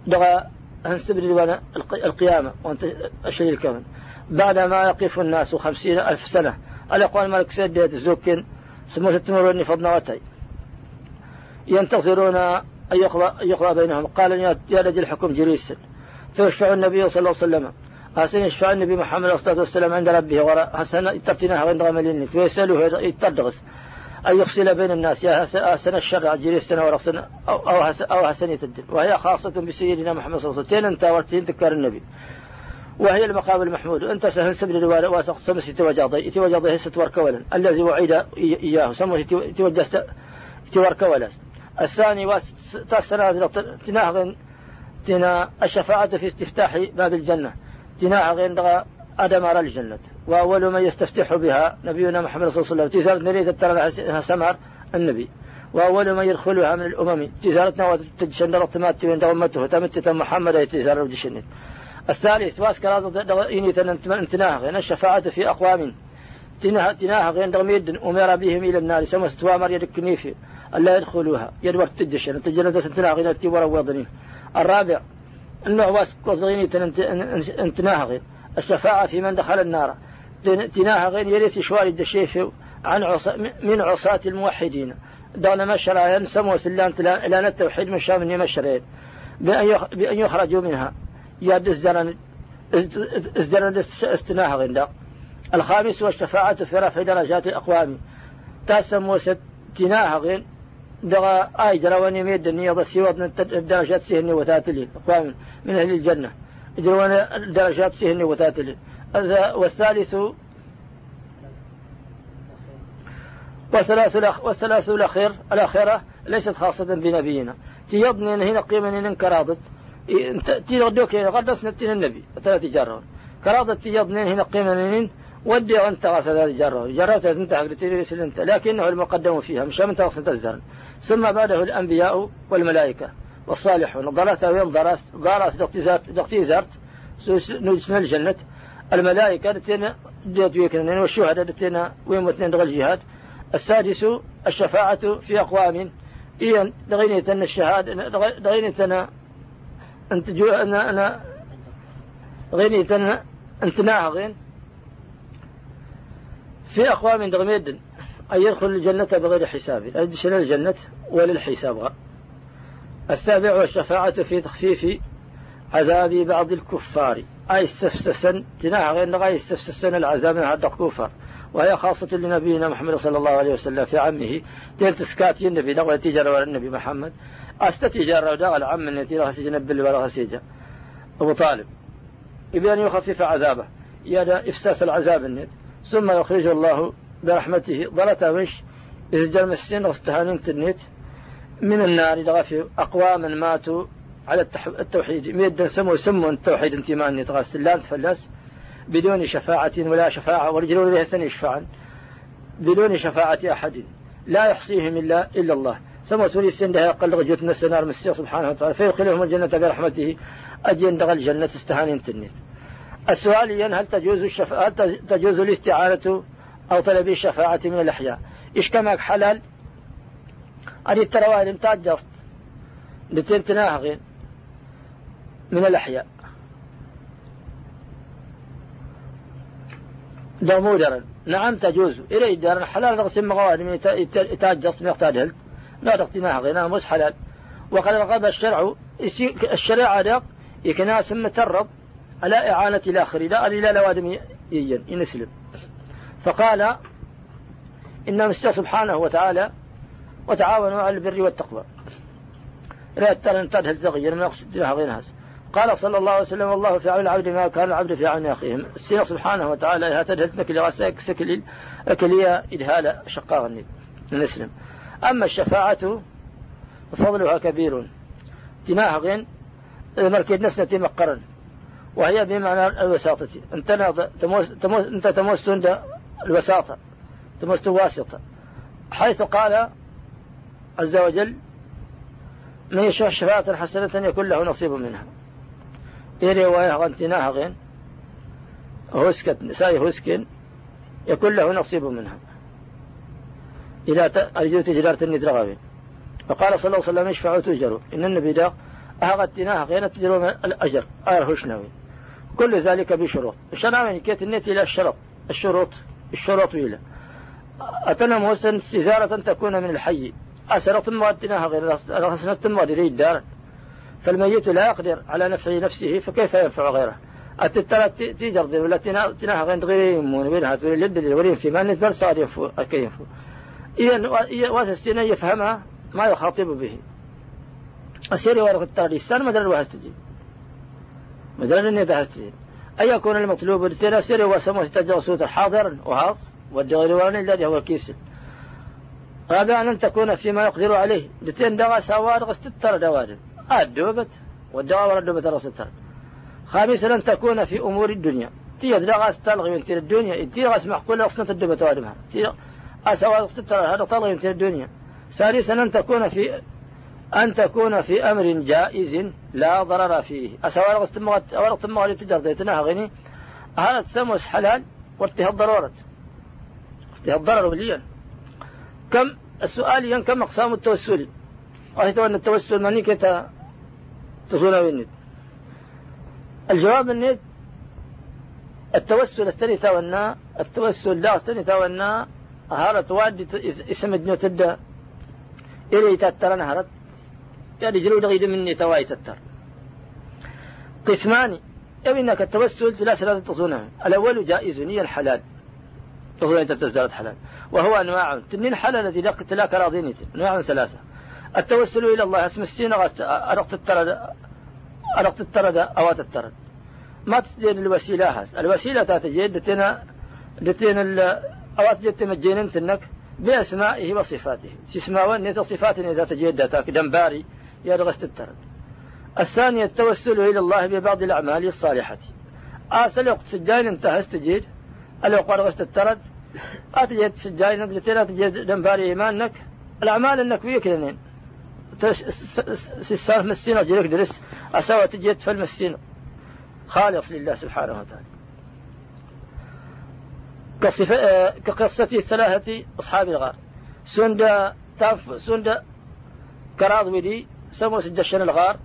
دغى هنستبدل القيامة. وأنت أشير كمان بعدما يقف الناس خمسين ألف سنة الأقوال ملك سيد زوكين سموت التمرون فضنوتي ينتظرون أن يقضى, يقضى بينهم. قال يا رجل الحكم جريس فيشفع النبي صلى الله عليه وسلم. حسن يشفع النبي محمد صلى الله عليه وسلم عند ربه. وراء حسن ترتناها عند غملين ويسأله يتردغس أن يفصل بين الناس. يا حسن الشرع جريس ورسن أو, أو, حسن أو حسن يتدل وهي خاصة بسيدنا محمد صلى الله عليه وسلم. انت ورتين ذكر النبي. وهي المقام المحمود. أنت سهل سبل واسق سمس توجاضي توجاضي ستور كولا الذي وعد إياه. سمس توجست تور كولا الثاني واسنا تناهغن تنا الشفاعة في استفتاح باب الجنة. تناهغن أدم على الجنة. وأول من يستفتح بها نبينا محمد صلى الله عليه وسلم. تزال نريد ترى سمر النبي. وأول من يدخلها من الأمم. تزالتنا وتجشن رتمات وين أمته. تمت محمد تزال الثالث واسكر إني تناه الشفاعة في أقوام تناه غين دغميد أمر بهم إلى النار سمس توامر يدكني في ألا يدخلوها يدور تدشن تجلد سنتنا غين التبور وضنين الرابع النوع واسكر تناه غين الشفاعة في من دخل النار. تناه غين يريس شوال الدشيف عن عصا من عصاة الموحدين. دون مشرع ينسموا سلام إلى التوحيد من شام يمشرين بأن يخرجوا منها. يا ازدرن ازدرن استناها غندا الخامس والشفاعة في رفع درجات الأقوام. تاسم وستناها غن دغا آي جرواني ميد النية ضسي وضن درجات سهني وتاتلي. أقوام من أهل الجنة. يجرون الدرجات فيه وتاتل والثالث والثلاث الأخير الأخيرة ليست خاصة بنبينا. تيضني هنا قيمة انكراضت تيغدوك غدس نتين النبي. ثلاث جرون كراضة تيضني هنا قيمة ودي أنت غسل هذه جرة جرة أنت أنت لكنه المقدم فيها. مش من تغسل تزدرن ثم بعده الأنبياء والملائكة. والصالحون. ضرت وين ضرت؟ ضرت دقتي زرت نجسنا الجنة. الملائكة دتنا ديت ويكنن والشهداء دتنا وين متنين دغ الجهاد السادس الشفاعة في أقوام. إيان دغينيتنا الشهادة دغينيتنا أنت جو أنا أنا غينيتنا أنت ناغين في أقوام دغميد أن يدخل الجنة بغير حساب. أدشن الجنة؟ وللحساب. السابع والشفاعة في تخفيف عذاب بعض الكفار. أي استفسسا تناها غير نغاية استفسسا العذاب من هذا الكفار. وهي خاصة لنبينا محمد صلى الله عليه وسلم في عمه. تلتسكات النبي نغوى تجارة النبي محمد. أستتجارة وداغ العم التي راه سجن بل ولا سيجا أبو طالب. يبين يخفف عذابه. يا إفساس العذاب النت. ثم يخرج الله برحمته. ضلتا وش؟ إذا جرم السن واستهانين تنيت من النار لغفي أقواما ماتوا على التوحيد. ميدا سموا سموا التوحيد انتمان يتغسل لا تفلس. بدون شفاعة ولا شفاعة. ورجلون لها سن يشفعا بدون شفاعة أحد. لا يحصيهم إلا إلا الله. سوري السن ده يقل غجوت من السنار مسيح سبحانه وتعالى. فيدخلهم الجنة برحمته. أجين دغ الجنة استهانين تنيت السؤال هل تجوز الشفاعة تجوز الاستعانة أو طلب الشفاعة من الأحياء؟ إيش كماك حلال؟ أني التروال انتاج جست لتنتناهغين من الأحياء. دمودرا نعم تجوز. إلى دارا حلال نغسم مغواني يتاج جست يحتاج هل لا تقتناهغين مش حلال. وقد رغب الشرع الشريعة داق يكناس مترب على إعانة الآخر لا إلى لوادم يجن ينسلم فقال إن مستوى سبحانه وتعالى وتعاونوا على البر والتقوى. لا ترى تدهل زغير من يقصد لها غير هذا. قال صلى الله عليه وسلم والله في عون العبد ما كان العبد في عون أخيه السير سبحانه وتعالى ها تدهل نكل غساك سكل أكلية إدهال شقاغ نسلم أما الشفاعة ففضلها كبير. تناهغ مركز نسنة مقرن وهي بمعنى الوساطة. أنت تموس تموس أنت تموس الوساطة تموس واسطة حيث قال عز وجل من يشاء شفاعة حسنة يكون له نصيب منها. رواية غنتناها غين هسكت نساء هسكن يكون له نصيب منها. إذا أرجو تجارة الندرغابين فقال صلى الله عليه وسلم اشفعوا تجروا إن النبي داق أهغتناها غين تجروا الأجر. آير هشناوي كل ذلك بشروط. الشناوين كيت النت إلى الشرط. الشروط. الشروط إلى أتنا موسن سيزارة تكون من الحي. أسرت موادناها غير رخصنت المواد يريد دارا فالميت لا يقدر على نفع نفسه فكيف ينفع غيره؟ أتترى تيجر ولا تناها غير غير يمون بينها تقول لد الورين في ما نسبر صار ينفو كيف ينفو. إذا واسستين يفهمها ما يخاطب به. السيري ورق التاريخ سنة مدر الواحد تجيب مثلا أن يتحسن أن يكون المطلوب التناسر وسموه تجاوسوت حاضرا وهاص والدغيروان الذي هو الكيس رابعا أن تكون فيما يقدر عليه. لتين دغا سوارغ ستتر دوادم الدوبت والدواء الدوبت الرستر خامسا أن تكون في أمور الدنيا. تيد دغا ستلغي من تير الدنيا. تيغ اسمح كل أصنة الدوبت وادمها تيغ أسوارغ ستتر هذا من تير الدنيا. ثالثا أن تكون في أن تكون في أمر جائز لا ضرر فيه. أسوار استمغت أورق تمغت تجر تناها غني. هذا تسموس حلال وارتها الضرورة. ارتها الضرر بليا كم؟ السؤال ين كم أقسام التوسل؟ وهي أن التوسل مني كتا تصول الند الجواب الند التوسل استني تاونا التوسل لا استني تاونا هارت توادي اسم الدنيا تدى. إلي تترى نهرت يعني جلود غيد مني تواي تتر. قسمان أو إنك التوسل ثلاثة تصونها الأول جائز هي الحلال. تصون أنت تزداد حلال. وهو أنواع. تنين حلال التي لقت لا كراضيني أنواع ثلاثة. التوسل إلى الله. اسم السين أرقت الترد أرقت الترد أوات الترد ما تتجين الوسيلة هاس الوسيلة تتجين دتنا دتين أوات جت مجين تنك بأسمائه وصفاته. سيسماوان نيت صفات إذا تجد تاك دنباري يا رغست الترد. الثانية التوسل إلى الله ببعض الأعمال الصالحة. آسل وقت سجاين انتهى استجيد الوقت رغست الترد. أتجد سجاين بدتين أتجد دنباري إيمانك الأعمال إنك ويك لنين. سيسان مسينة جلك درس. أسوى تجد فالمسينة خالص لله سبحانه وتعالى. آه، كقصة ثلاثة أصحاب الغار. سند تاف سند كراض ودي سمو سدشن الغار.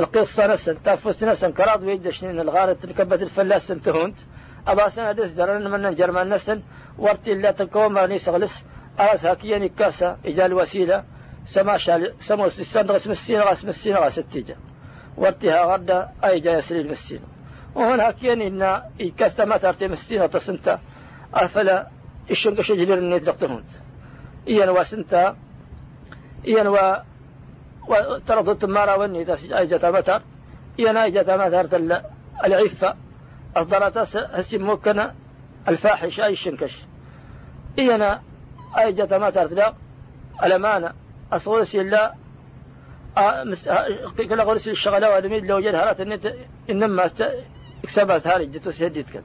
القصة نسن تافست نسن كراض ودي دشن الغار تركبت الفلاس تهونت أبا سنة دس درن من جرمان نسن ورتي لا تكوم ماني سغلس. أراس هكيا كاسا إجال وسيلة. سما شال سمو سدسان غس مسينة غس مسينة غس التيجة. ورتها غدا أي جاي يسري المسينة كين إن إكاستا ما ترتي مسينة تصنتا أفلا إشنك شجلر النيت لقتهونت إيان واسنتا. إيان و وترضت وني أي جتا متر إيان أي جتا متر العفة. أصدرت هسي موكنا الفاحش أي شنكش. إيان أي جتا متر لا. الأمانة. أصغرسي الله كلا غرسي الشغلة وادميد لو جد هرات إنما اكسبت هاري جتو سيديت كان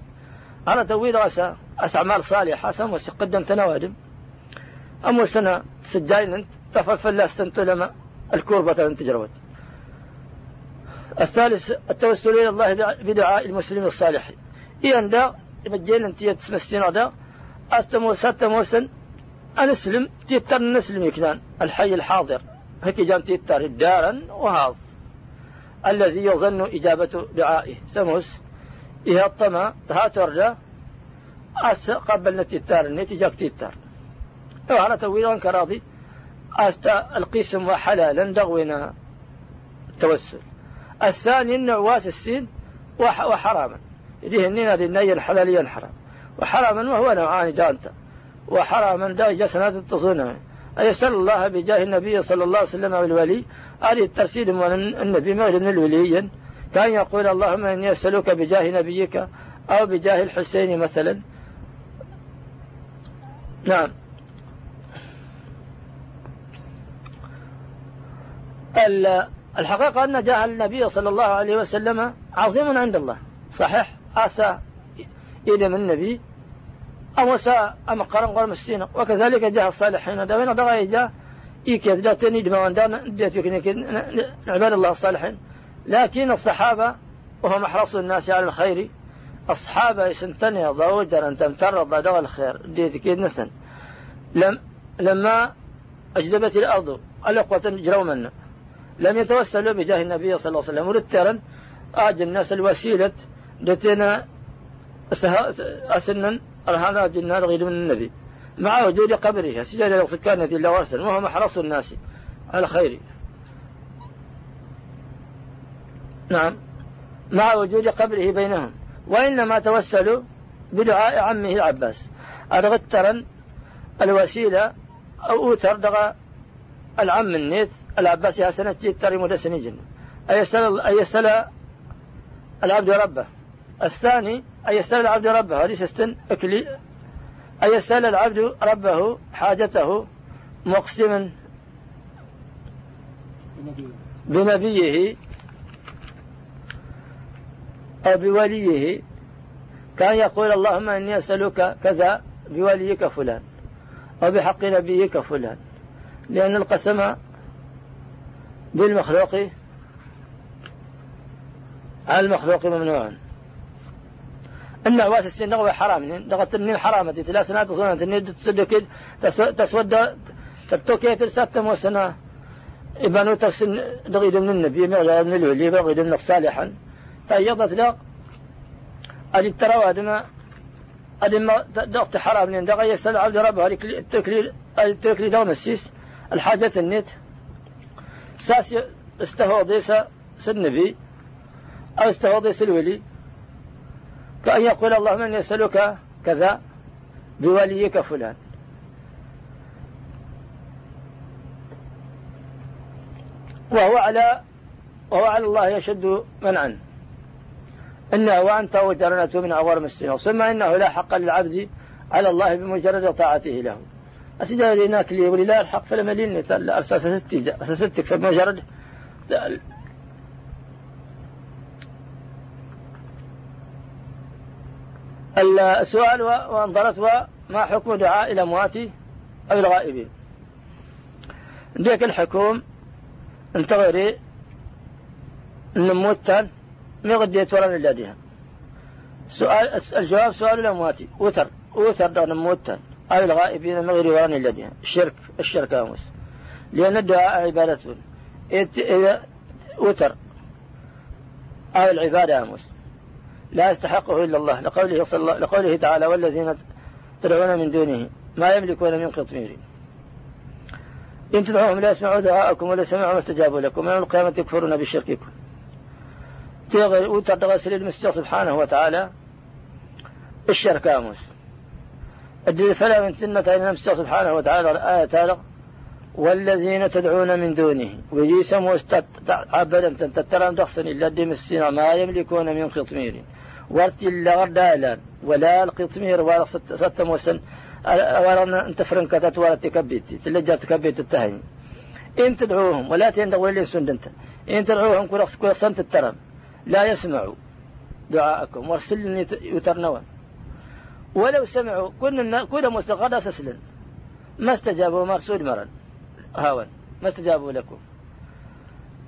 أنا تويل غسا أعمال صالحة سمو قدم تنوادم أمو سنة سجاين أنت تفلفل لا سنتو لما الكوربة أنت جروت الثالث التوسل إلى الله بدعاء المسلم الصالح. إيان دا مجين أنت يتسمستين دا أستمو ستموسن أنسلم تيتر نسلم يكنان الحي الحاضر. هيك جان تيتر دارا وهاظ الذي يظن إجابة دعائه. سموس إيه الطمع تهاتر أس قبل نتيتار النتيجة كتيتار على تويل كراضي. أستا القسم وحلالا دغونا التوسل الثاني النعواس السين وحراما. يديه النين هذه النية حلاليا حرام وحراما وهو نوعان جانتا. وحراما دا جسنات التصونة. أيسأل الله بجاه النبي صلى الله عليه وسلم والولي. آل الترسيل من النبي ما من الولي. كان يقول اللهم إني أسألك بجاه نبيك أو بجاه الحسين مثلا. نعم. الحقيقة أن جاه النبي صلى الله عليه وسلم عظيم عند الله. صحيح. آسى إلى من النبي أو ساء أم قرن قرن مسكين؟ وكذلك جاء الصالحين. دوين دغاي جاء إيكيد دا تني دما وندان ديت عباد الله الصالحين. لكن الصحابة وهم أحرص الناس على الخير الصحابة يسنتني ضوجر أن تمتر ضد الخير ديت كيد نسن. لم لما أجدبت الأرض الأقوة جروا منا لم يتوسلوا بجاه النبي صلى الله عليه وسلم. وللترن آج الناس الوسيلة دتنا أسنا هذا جنات غير من النبي. مع وجود قبره سجل سكانة إلا ورسل وهم أحرص الناس على خير نعم. مع وجود قبره بينهم. وإنما توسلوا بدعاء عمه العباس. أرغترا الوسيلة أو أوتر دغى العم النيت العباس يا سنة تري مدسني جنة أيسأل أيسأل العبد ربه. الثاني أيسأل العبد ربه. هذه سستن أكلي. أيسأل العبد ربه حاجته مقسما بنبيه. أو بوليه. كان يقول اللهم إني أسألك كذا بوليك فلان أو بحق نبيك فلان. لأن القسم بالمخلوق على المخلوق ممنوع. النواس السن نغوي حرام. دغت النين حرام. تلا سنة تصنع. النين تصدق تسود تبتوكي ترسات موسنا إبانو تفسن دغيد من النبي مغلا من الولي بغيد من صالحا. فأيضت لا. أدي التروى أدما أدما دغت حرام لين دغا يسأل عبد ربه. التكليل التكليل دوم السيس. الحاجة النت. ساس استهو ديسا سنبي. أو استهو ديس الولي. كأن يقول اللهم إني أسألك كذا بوليك فلان. وهو على وهو على الله يشد منعا. إنه وأنت وجرنة من أغور مسلم. ثم إنه لا حق للعبد على الله بمجرد طاعته له. أسجل هناك لي ولله الحق فلما لين أساستك فبمجرد السؤال وأنظرت ما حكم دعاء الأموات أو الغائبين ديك الحكوم انتظري النموتان ما غديت ولا من سؤال الجواب سؤال الأموات. وتر وتر دون نموتان أو الغائبين من غير وران لديها الشرك الشرك أمس لأن الدعاء عبادة. إذا وتر. أو العبادة أمس لا يستحقه إلا الله. لقوله, صلى الله لقوله تعالى والذين تدعون من دونه ما يملكون من قطمير. إن تدعوهم لا يسمعوا دعاءكم ولا سمعوا ما استجابوا لكم. من القيامة يكفرون بشرككم. وتغسل المسجد سبحانه وتعالى. الشرك أمس الدليل فلا من تنة إلى المسجد سبحانه وتعالى الآية تعالى والذين تدعون من دونه ويجيسم واستعبدم تترم دخسن إلا الدم السنة ما يملكون من قطمير. وارتي إلا غردالا ولا القطمير ولا ستم وسن ولا انت فرنكتت ولا تكبيت. تلجأ تكبيت التهني إن تدعوهم ولا تندغوا اللي سندنت. إن تدعوهم كل صمت الترم. لا يسمعوا دعاءكم وارسلني يترنون. ولو سمعوا كنا كنا مستقر أسسلن ما استجابوا مرسول مرن هاون ما استجابوا لكم.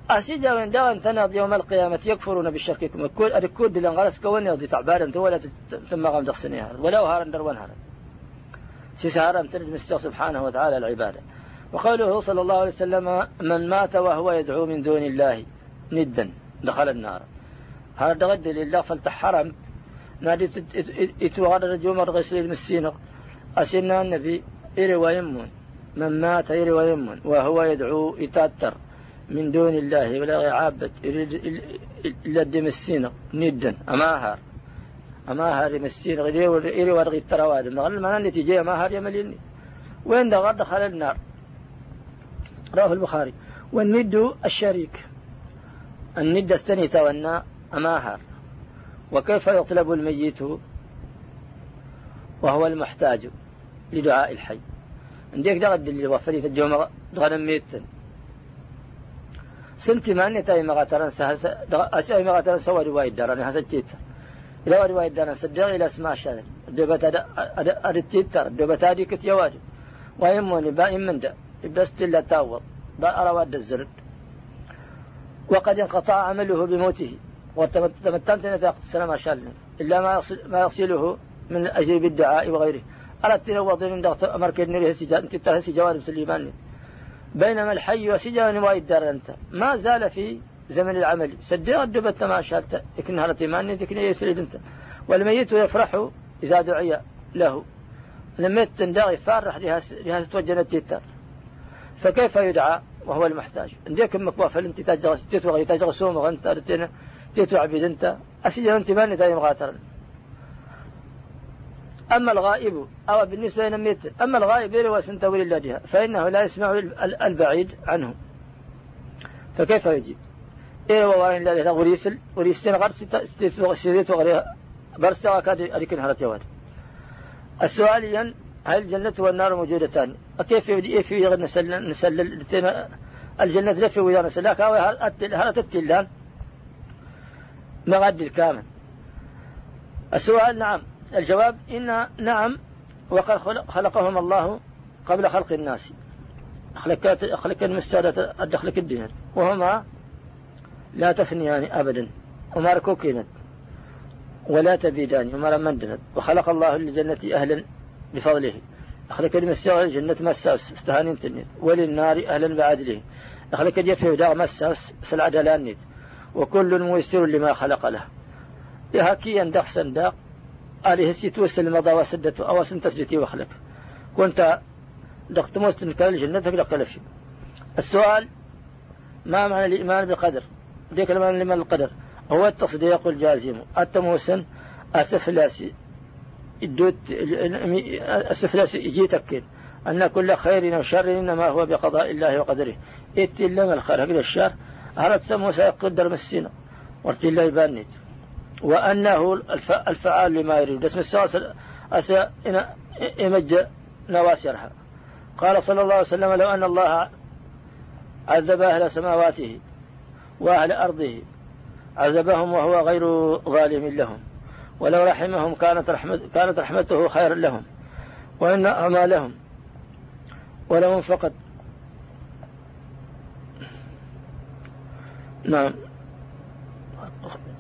أسيجا وين دغن تناض يوم القيامة يكفرون بشرككم الكود اللي انغرس كون يضي تعبارا ولا ثم غم دخسني هارد ولو هارن درون هارن. سيسهارا مستوى سبحانه وتعالى العبادة. وقوله صلى الله عليه وسلم من مات وهو يدعو من دون الله ندا دخل النار. هذا غد لله فلتحرمت نادي اتوغر جمر غسل المسينة أسنا النبي إري ويمون من؟ مات إري ويمون وهو يدعو يتاتر من دون الله ولا يعابد إلا الدم السينة ندا. أماهر أماهر غيري إري ورغي الترواد نغل ما النتيجة أماهر يمليني وين دغر دخل النار. رواه البخاري. والند الشريك. الند استني تونا أماهر وكيف يطلب الميت وهو المحتاج لدعاء الحي؟ عندك دغد اللي وفريت الجمعة دغن ميتن سنتي ما نتاي مغاتران سهس أسأي مغاتران سوى رواية داراني هسا تيتر إلى رواية داران صدق إلى اسماء الشهر دبت أدتيتر دبت هذه كت يواجه. ويموني بائم من ده بس تلا تاوض با أرواد الزرد. وقد انقطع عمله بموته. وتمتنت نتاقة السلام عشان إلا ما يصل ما يصله من أجل بالدعاء وغيره. أردت نوض من ضغط أمرك سجاد أنت تهسي جوارب سليمان بينما الحي وسجان وايد دار أنت. ما زال في زمن العمل. سدي الدبت ما شالت. لكن هرتي ماني ذكني يسرد أنت. والميت يفرح إذا دعي له. لميت تندغي فارح لها توجه التتر فكيف يدعى؟ وهو المحتاج. عندك مكوافة أنت تجغس تتوغي تجغسوم وغنت تيتو عبيد أنت. أسجل انت ماني تايم غاترا أما الغائب أو بالنسبة إلى الميت أما الغائب إلى وسنتوي لله فإنه لا يسمع البعيد عنه. فكيف يجيب؟ إيه والله إلا له وريسل وريسل غير ستة وغيرها برسا كاد أريك هرت يواد السؤال ين هل الجنة والنار موجودتان؟ كيف في غير نسل نسل الجنة لفي ويا أو هل التلان مغد الكامل السؤال نعم. الجواب إن نعم وقد خلقهم الله قبل خلق الناس. خلقت خلق المستادة الدخل الدين وهما لا تفنيان أبدا. وما ركوكينت ولا تبيدان. وما لمندنت وخلق الله للجنة أهلا بفضله. أخلق المستوى الجنة مساوس استهانين تنيت وللنار أهلا بعدله. أخلق الجفة وداغ مساوس سلعة دلانيت. وكل ميسر لما خلق له. يهكي دخ سنداق عليه سيتوس المضى وسدته أو سنتسجتي وخلق. كنت موستن كان الجنة تقلق لفش السؤال ما معنى الإيمان بالقدر؟ ديك المعنى لمن القدر. هو التصديق الجازم. التموسن أسفلاسي الدوت السفلاس يجيتك أن كل خير وشر إنما هو بقضاء الله وقدره. إتي لما الخير. هكذا الشر. هرت سموسى يقدر مسينا ورتي الله يبانيت وأنه الفعال لما يريد. اسم السواس أسا إمج نواسرها قال صلى الله عليه وسلم لو أن الله عذب أهل سماواته وأهل أرضه عذبهم وهو غير ظالم لهم. ولو رحمهم كانت, رحمت كانت رحمته خيرا لهم وإن أعمالهم ولو فقط نعم.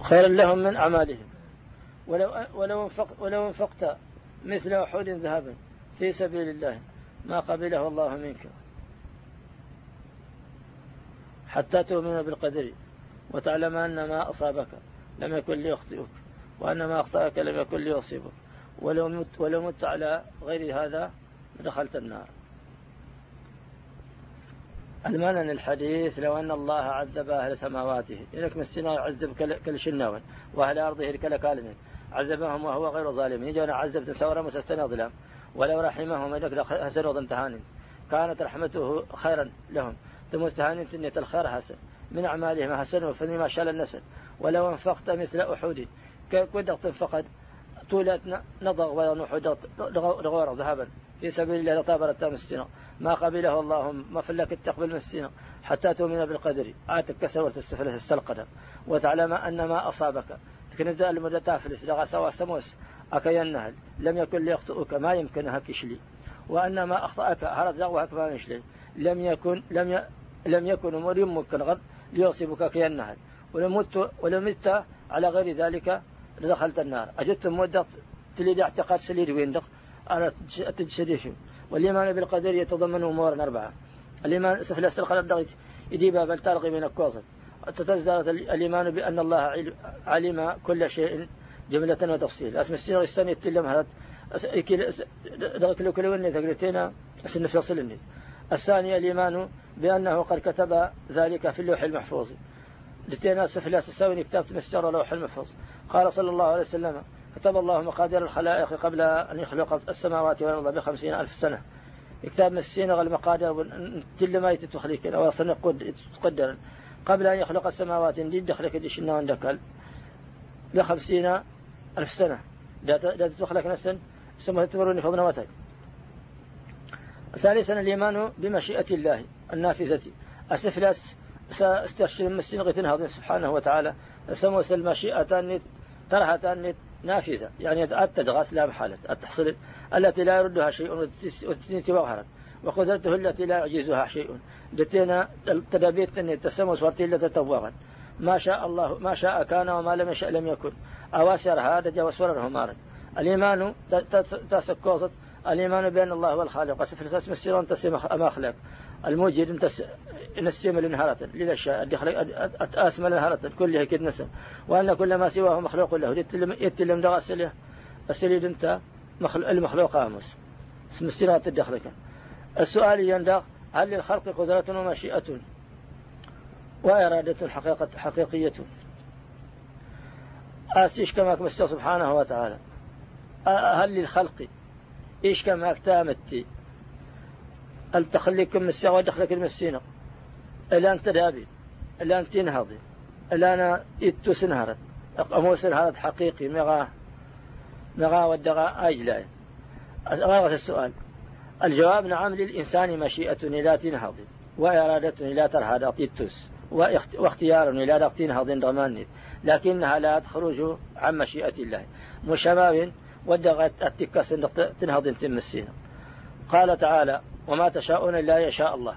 خيرا لهم من أعمالهم. ولو ولو انفقت ولو انفقت مثل أحد ذهبا في سبيل الله ما قبله الله منك. حتى تؤمن بالقدر وتعلم أن ما أصابك لم يكن ليخطئك وأن ما أخطأك لم يكن ليصيبك. ولو مت, ولو مت على غير هذا دخلت النار. المعنى الحديث لو أن الله عذب أهل سماواته. إنك مسنا يعذب كل شناون وأهل أرضه كل كالمين عذبهم وهو غير ظالم. يجون عذب تسورا مسستنا ظلام ولو رحمهم إنك لحسن وضمتهان كانت رحمته خيرا لهم. تمستهان تنية الخير حسن. من أعمالهم حسن فنما شال النسل ولو أنفقت مثل أحد. كنت فقد طولت نضغ ونحو دغور ذهبا. في سبيل الله لطابر التام ما قبله الله ما فلك التقبل السنة حتى تؤمن بالقدر. آتك كسر وتستفلس السلقدر وتعلم أن ما أصابك. تكن المدى تافلس لغا سوا سموس. أكينهل لم يكن ليخطئك ما يمكنها كشلي. وأن ما أخطأك هرد لغوهك ما يشلي لم يكن لم ي... لم يكن أمور يمكن غد ليصيبك كينهل ولم مت ولم مت على غير ذلك لدخلت النار. أجدت مدة تلي اعتقاد سليد ويندق. أنا تجسديه والإيمان بالقدر يتضمن أمورا أربعة. الإيمان سفل السلقة الدغيت يديبها بل تلقي من الكوزن تتزداد الإيمان بأن الله علم كل شيء جملة وتفصيل. اسم السنة الثانية تلم هذا. دغك لو كلو إني تقلتين سن فصل إني الثانية الإيمان بأنه قد كتب ذلك في اللوح المحفوظ. لتينا سفلاس الساوي كتاب مسجر لوح المحفوظ. قال صلى الله عليه وسلم كتب الله مقادير الخلائق قبل أن يخلق السماوات والأرض بخمسين ألف سنة. كتاب مسين المقادير كل ما يتتخليك أو تقدر. قبل أن يخلق السماوات دخلك ديش النوان دكال بخمسين ألف سنة. لا تخلق نفسا ثم تتبروني فضنا وتاي ثالثا الإيمان بمشيئة الله النافذة. السفلاس سأستشتري مسين غتنها سبحانه وتعالى. سموس المشيئة ترهة نافذة. يعني التدغاس لا محالة التحصيل التي لا يردها شيء وتسنيت وغهرت وقدرته التي لا يعجزها شيء. دتينا تدابيت أن التسمس ورتيلة تتوغا ما شاء الله ما شاء كان وما لم يشاء لم يكن. أواسر هذا جاوس ورره مارد الإيمان تسكوزت. الإيمان بأن الله هو الخالق. وسفر تسمى السيرون تسمى أماخلق الموجد نسيم الانهارة للأشياء أسمى الانهارة كلها كد نسم وأن كل ما سواه مخلوق له. يتلم دغا السليه السليد انت المخلوق آمس اسم السيرات الدخلك السؤال يندغ هل للخلق قدرة ومشيئة؟ وإرادة حقيقة حقيقية. أسيش كما كمسته سبحانه وتعالى. هل للخلق؟ إيش كما اكتامتي التخليك مسيا ودخلك المسينة؟ الآن تدابي الآن تنهضي الآن إتو سنهرت أمو سنهرت حقيقي مغا مغا ودغا أجلاي. أغاغس السؤال. الجواب نعم للإنسان مشيئة لا تنهضي وإرادة لا ترهد إتوس واختيار لا تنهض ضماني لكنها لا تخرج عن مشيئة الله. مشباب ودغت التكاس تنهض تمسينا. قال تعالى وما تشاءون إلا يشاء الله.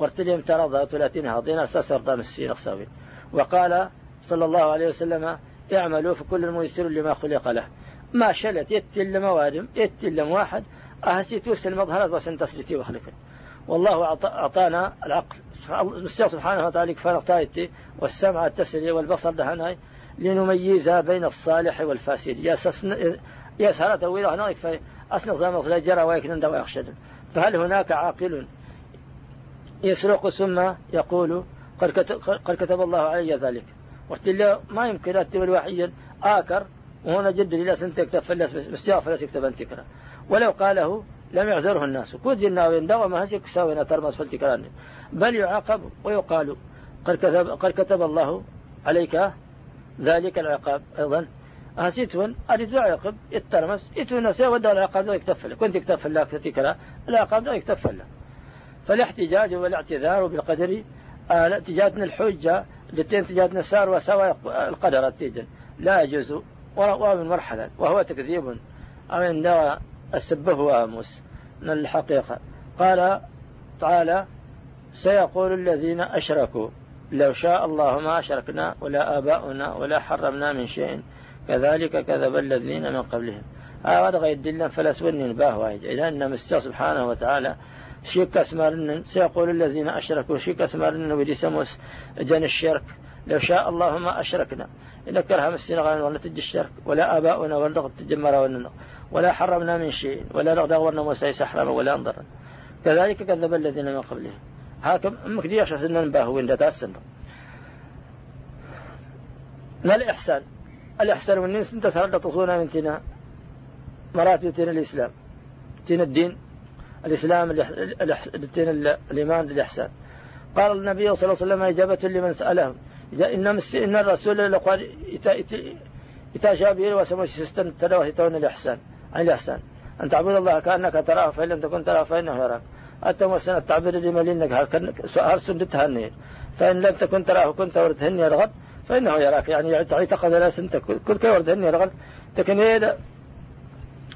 وارتلهم ترى ثلاثين هاضين سسر دام السين الصوي وقال صلى الله عليه وسلم اعملوا فكل ميسر لما خلق له. ما شلت يتل موادم يتل واحد أهسي توسل المظهرات بس تسلتي وخلق والله أعطانا العقل. المستوى سبحانه وتعالى فرقتايتي والسمع التسلي والبصر دهناي لنميز بين الصالح والفاسد. يا يا سهرة ويلا هناك أصنع زي جرى ويكن دوا يخشد فهل هناك عاقل؟ يسرق ثم يقول قد كتب الله علي ذلك. قلت له ما يمكن أكتب الوحي آكر وهنا جد لله سنتك تفلس بس فلس يكتب أن تكره ولو قاله لم يعذره الناس. كود جنا ويندغ ما هسيك ساوينا ترمس فالتكران بل يعاقب ويقال قد كتب, قد كتب الله عليك ذلك العقاب. أيضا هسيتون أريد عقب يترمس يتون ودا العقاب لا يكتفل كنت يكتفل لك تتكلا العقاب لا يكتفل فالاحتجاج والاعتذار بالقدر آه تجاتنا الحجة التي تجاتنا السار وسوى القدر التيجن لا يجوز ومن مرحلة وهو تكذيب أو عند السبه واموس من الحقيقة. قال تعالى سيقول الذين أشركوا لو شاء الله ما أشركنا ولا آباؤنا ولا حرمنا من شيء كذلك كذب الذين من قبلهم. هذا غير دلنا فلسوني باه واحد إلى أن مستوى سبحانه وتعالى شيك أسمارنا سيقول الذين أشركوا شيك أسمارنا ودي سموس جن الشرك. لو شاء الله ما أشركنا. إن كرها مسينا ولا تجي الشرك. ولا آباؤنا ولا تجمر ولا ولا حرمنا من شيء. ولا نغدغورنا موسى سحرا ولا أنظر. كذلك كذب الذين من قبلهم هاكم أمك دي عشر سنين باه وين تاسن ما الإحسان؟ الإحسان من ننس انت سهل تصونا من تنا مراتب تنا الإسلام. تنا الدين. الإسلام تنا الإيمان الإحسان قال النبي صلى الله عليه وسلم إجابة لمن سألهم. إن الرسول لقد إتا شابه وسموش سستن تدوه تون الإحسان عن الإحسان. أن تعبد الله كأنك تراه فإن لم تكن تراه فإنه يراك التوسن التعبير لملينك هل سندتها فإن لم تكن تراه كنت وردهني الغد فإنه يراك. يعني تعتقد لا سنت كل كي وردهني الغد تكن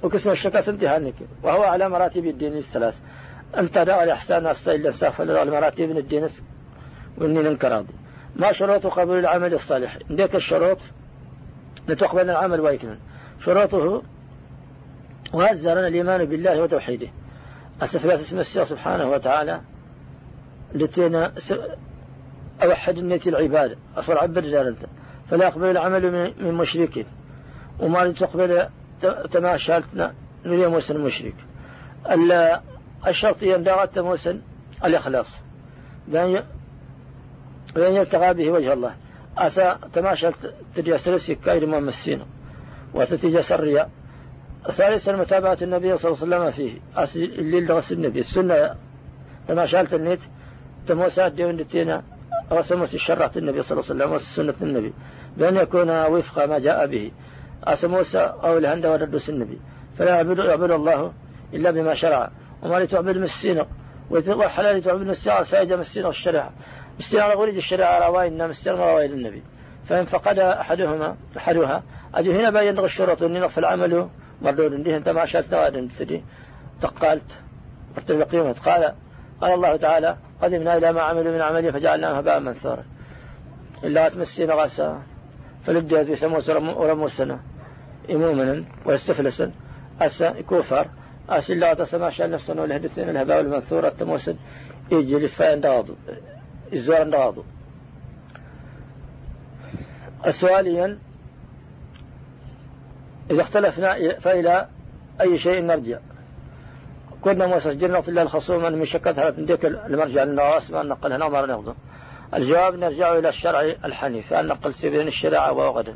وكسم الشكا سنتها هنك وهو على مراتب الدين الثلاث. أنت دعا الإحسان إلا سافل المراتب من الدين وإني ننكر راضي ما شروط قبول العمل الصالح؟ عندك الشروط لتقبل العمل ويكمل. شروطه وهزرنا الإيمان بالله وتوحيده. أسفل اسم السير سبحانه وتعالى لتينا أوحد النية العبادة أفر عبد فلا يقبل العمل من مشرك وما تقبل نريد موسى المشرك الشرط يندغى موسى الإخلاص. بأن يبتغى به وجه الله. أسا تماشلت تجي سلسي كاير ممسينا وتتجي سريا ثالثا متابعة النبي صلى الله عليه وسلم فيه. الليل درس النبي. السنة تماشلت النيت تموسات ديون دتينا. وسموس الشرعة النبي صلى الله عليه وسلم وسنة النبي. بأن يكون وفق ما جاء به. أسموس أو الهند وردس النبي. فلا يعبد, يعبد الله إلا بما شرع. وما لتعبد مسينا ويتطلع حلال تعبد مسينا سيجا مسينا الشرع مسينا غريج الشرع روائنا مسينا روائل النبي. فإن فقد أحدهما أحدها. أجل هنا بين الشروط. أن يغفل العمل مردود. به أنت ما شاءت نواد تسدي تقالت. ارتب قيمة قال قال الله تعالى قدمنا إلى ما عملوا من عمله فجعلناه هباء منثورا. إلا تمسينا غاسا. فلديت بسموس ورموسنا إمومنا واستفلسا. أسا كوفر أس إلا تسمع شأن نفسنا ولهدتنا الهباء المنثورة تموسن يجي لفاين دغاضو الزور دغاضو السؤاليا إذا اختلفنا فإلى أي شيء نرجع؟ كنا مسجلنا إلا الخصوم من شكتها تنديك المرجع للنواس ما نقلها نمر نغضو الجواب نرجع إلى الشرع الحنيف أن نقل سبيل الشريعة وغدا.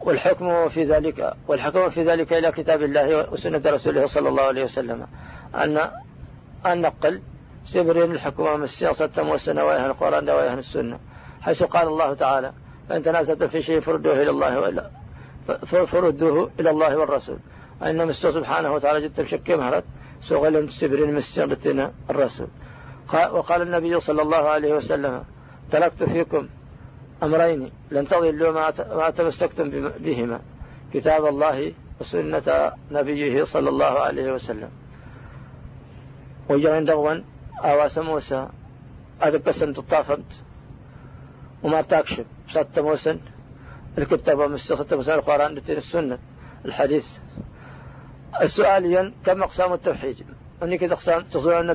والحكم في ذلك والحكم في ذلك إلى كتاب الله وسنة رسوله صلى الله عليه وسلم. أن أن نقل سبرين الحكم من السياسة موسنا ويهن القرآن ويهن السنة. حيث قال الله تعالى فإن تنازلتم في شيء فردوه إلى الله وإلا فردوه إلى الله والرسول. أن مستوى سبحانه وتعالى جدا شكي مهرت سوغل تسبرين مستغلتنا الرسول. وقال النبي صلى الله عليه وسلم تركت فيكم أمرين لن تضلوا ما تمسكتم بهما كتاب الله وسنة نبيه صلى الله عليه وسلم. وجعن دغوا أواس موسى أدقسن تطافنت وما تكشف ست موسى الكتاب ومستخدم موسى القرآن السنة الحديث. السؤاليا كم أقسام التوحيد؟ أني كده أقسام تصون أن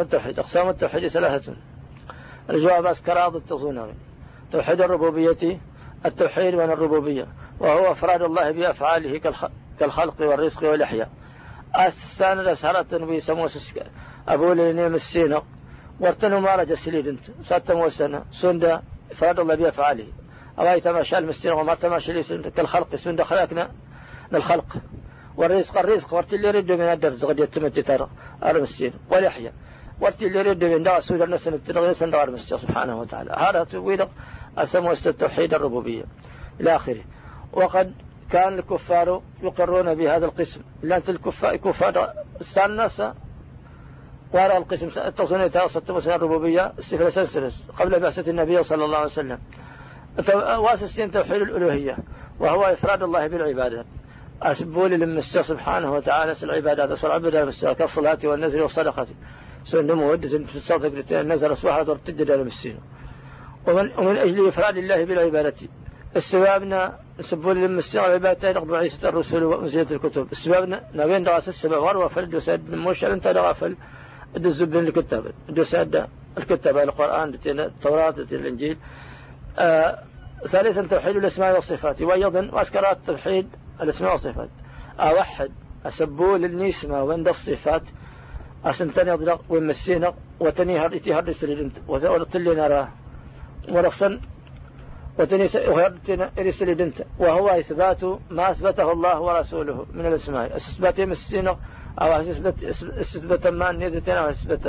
التوحيد أقسام التوحيد ثلاثة. الجواب أسكراض التصون توحيد الربوبية التوحيد من الربوبية وهو أفراد الله بأفعاله كالخلق والرزق والإحياء. أستستان الأسهرة النبي سموس أبو لنيم السينق وارتنوا ما رجع سليد انت ساتم وسنة سندا إفراد الله بأفعاله. أو تماشى المستين وما تماشى كالخلق سندا خلقنا للخلق. والرزق الرزق اللي يرد من الدرس غد يتم ترى المسجد واليحيى ورتي اللي يريد من دار سودا نسن تنغي سندار مسجد سبحانه وتعالى. هذا تقول أسموا التوحيد الربوبية. إلى آخره. وقد كان الكفار يقرون بهذا القسم. لأن الكفار كفار استنس وراء القسم. التصنيع تاسة الربوبية استفل سلسلس قبل بعثة النبي صلى الله عليه وسلم. واسستين توحيد الألوهية. وهو إفراد الله بالعبادات أسبول للمستر سبحانه وتعالى العبادات أسفل عبد المستر كالصلاة والنزل والصدقة. سنة مودة في الصدق نزل أصبحت ضرب المسين ومن, ومن أجل إفراد الله بالعبادة السبابنا سبول للمستر عبادة رغم عيسى الرسل وأنزلة الكتب. السبابنا نبين دراسة السبب غروا فلد وسد موشل انت دغافل الزبن الكتاب. الدساد الكتاب القرآن التوراة الإنجيل. آه ثالثا توحيد الأسماء والصفات. وأيضا وأسكرات توحيد الأسماء والصفات. أوحد أسبول النسمة وعند الصفات. أسمتني أضرق ومسينا وتني هرتي هرتي لدنت وتلي نراه ورخصا وتني هرتي إرس لدنت وهو إثبات ما أثبته الله ورسوله من الأسماء. أثبت مسينا أو أثبت ما نيدتنا أو أثبت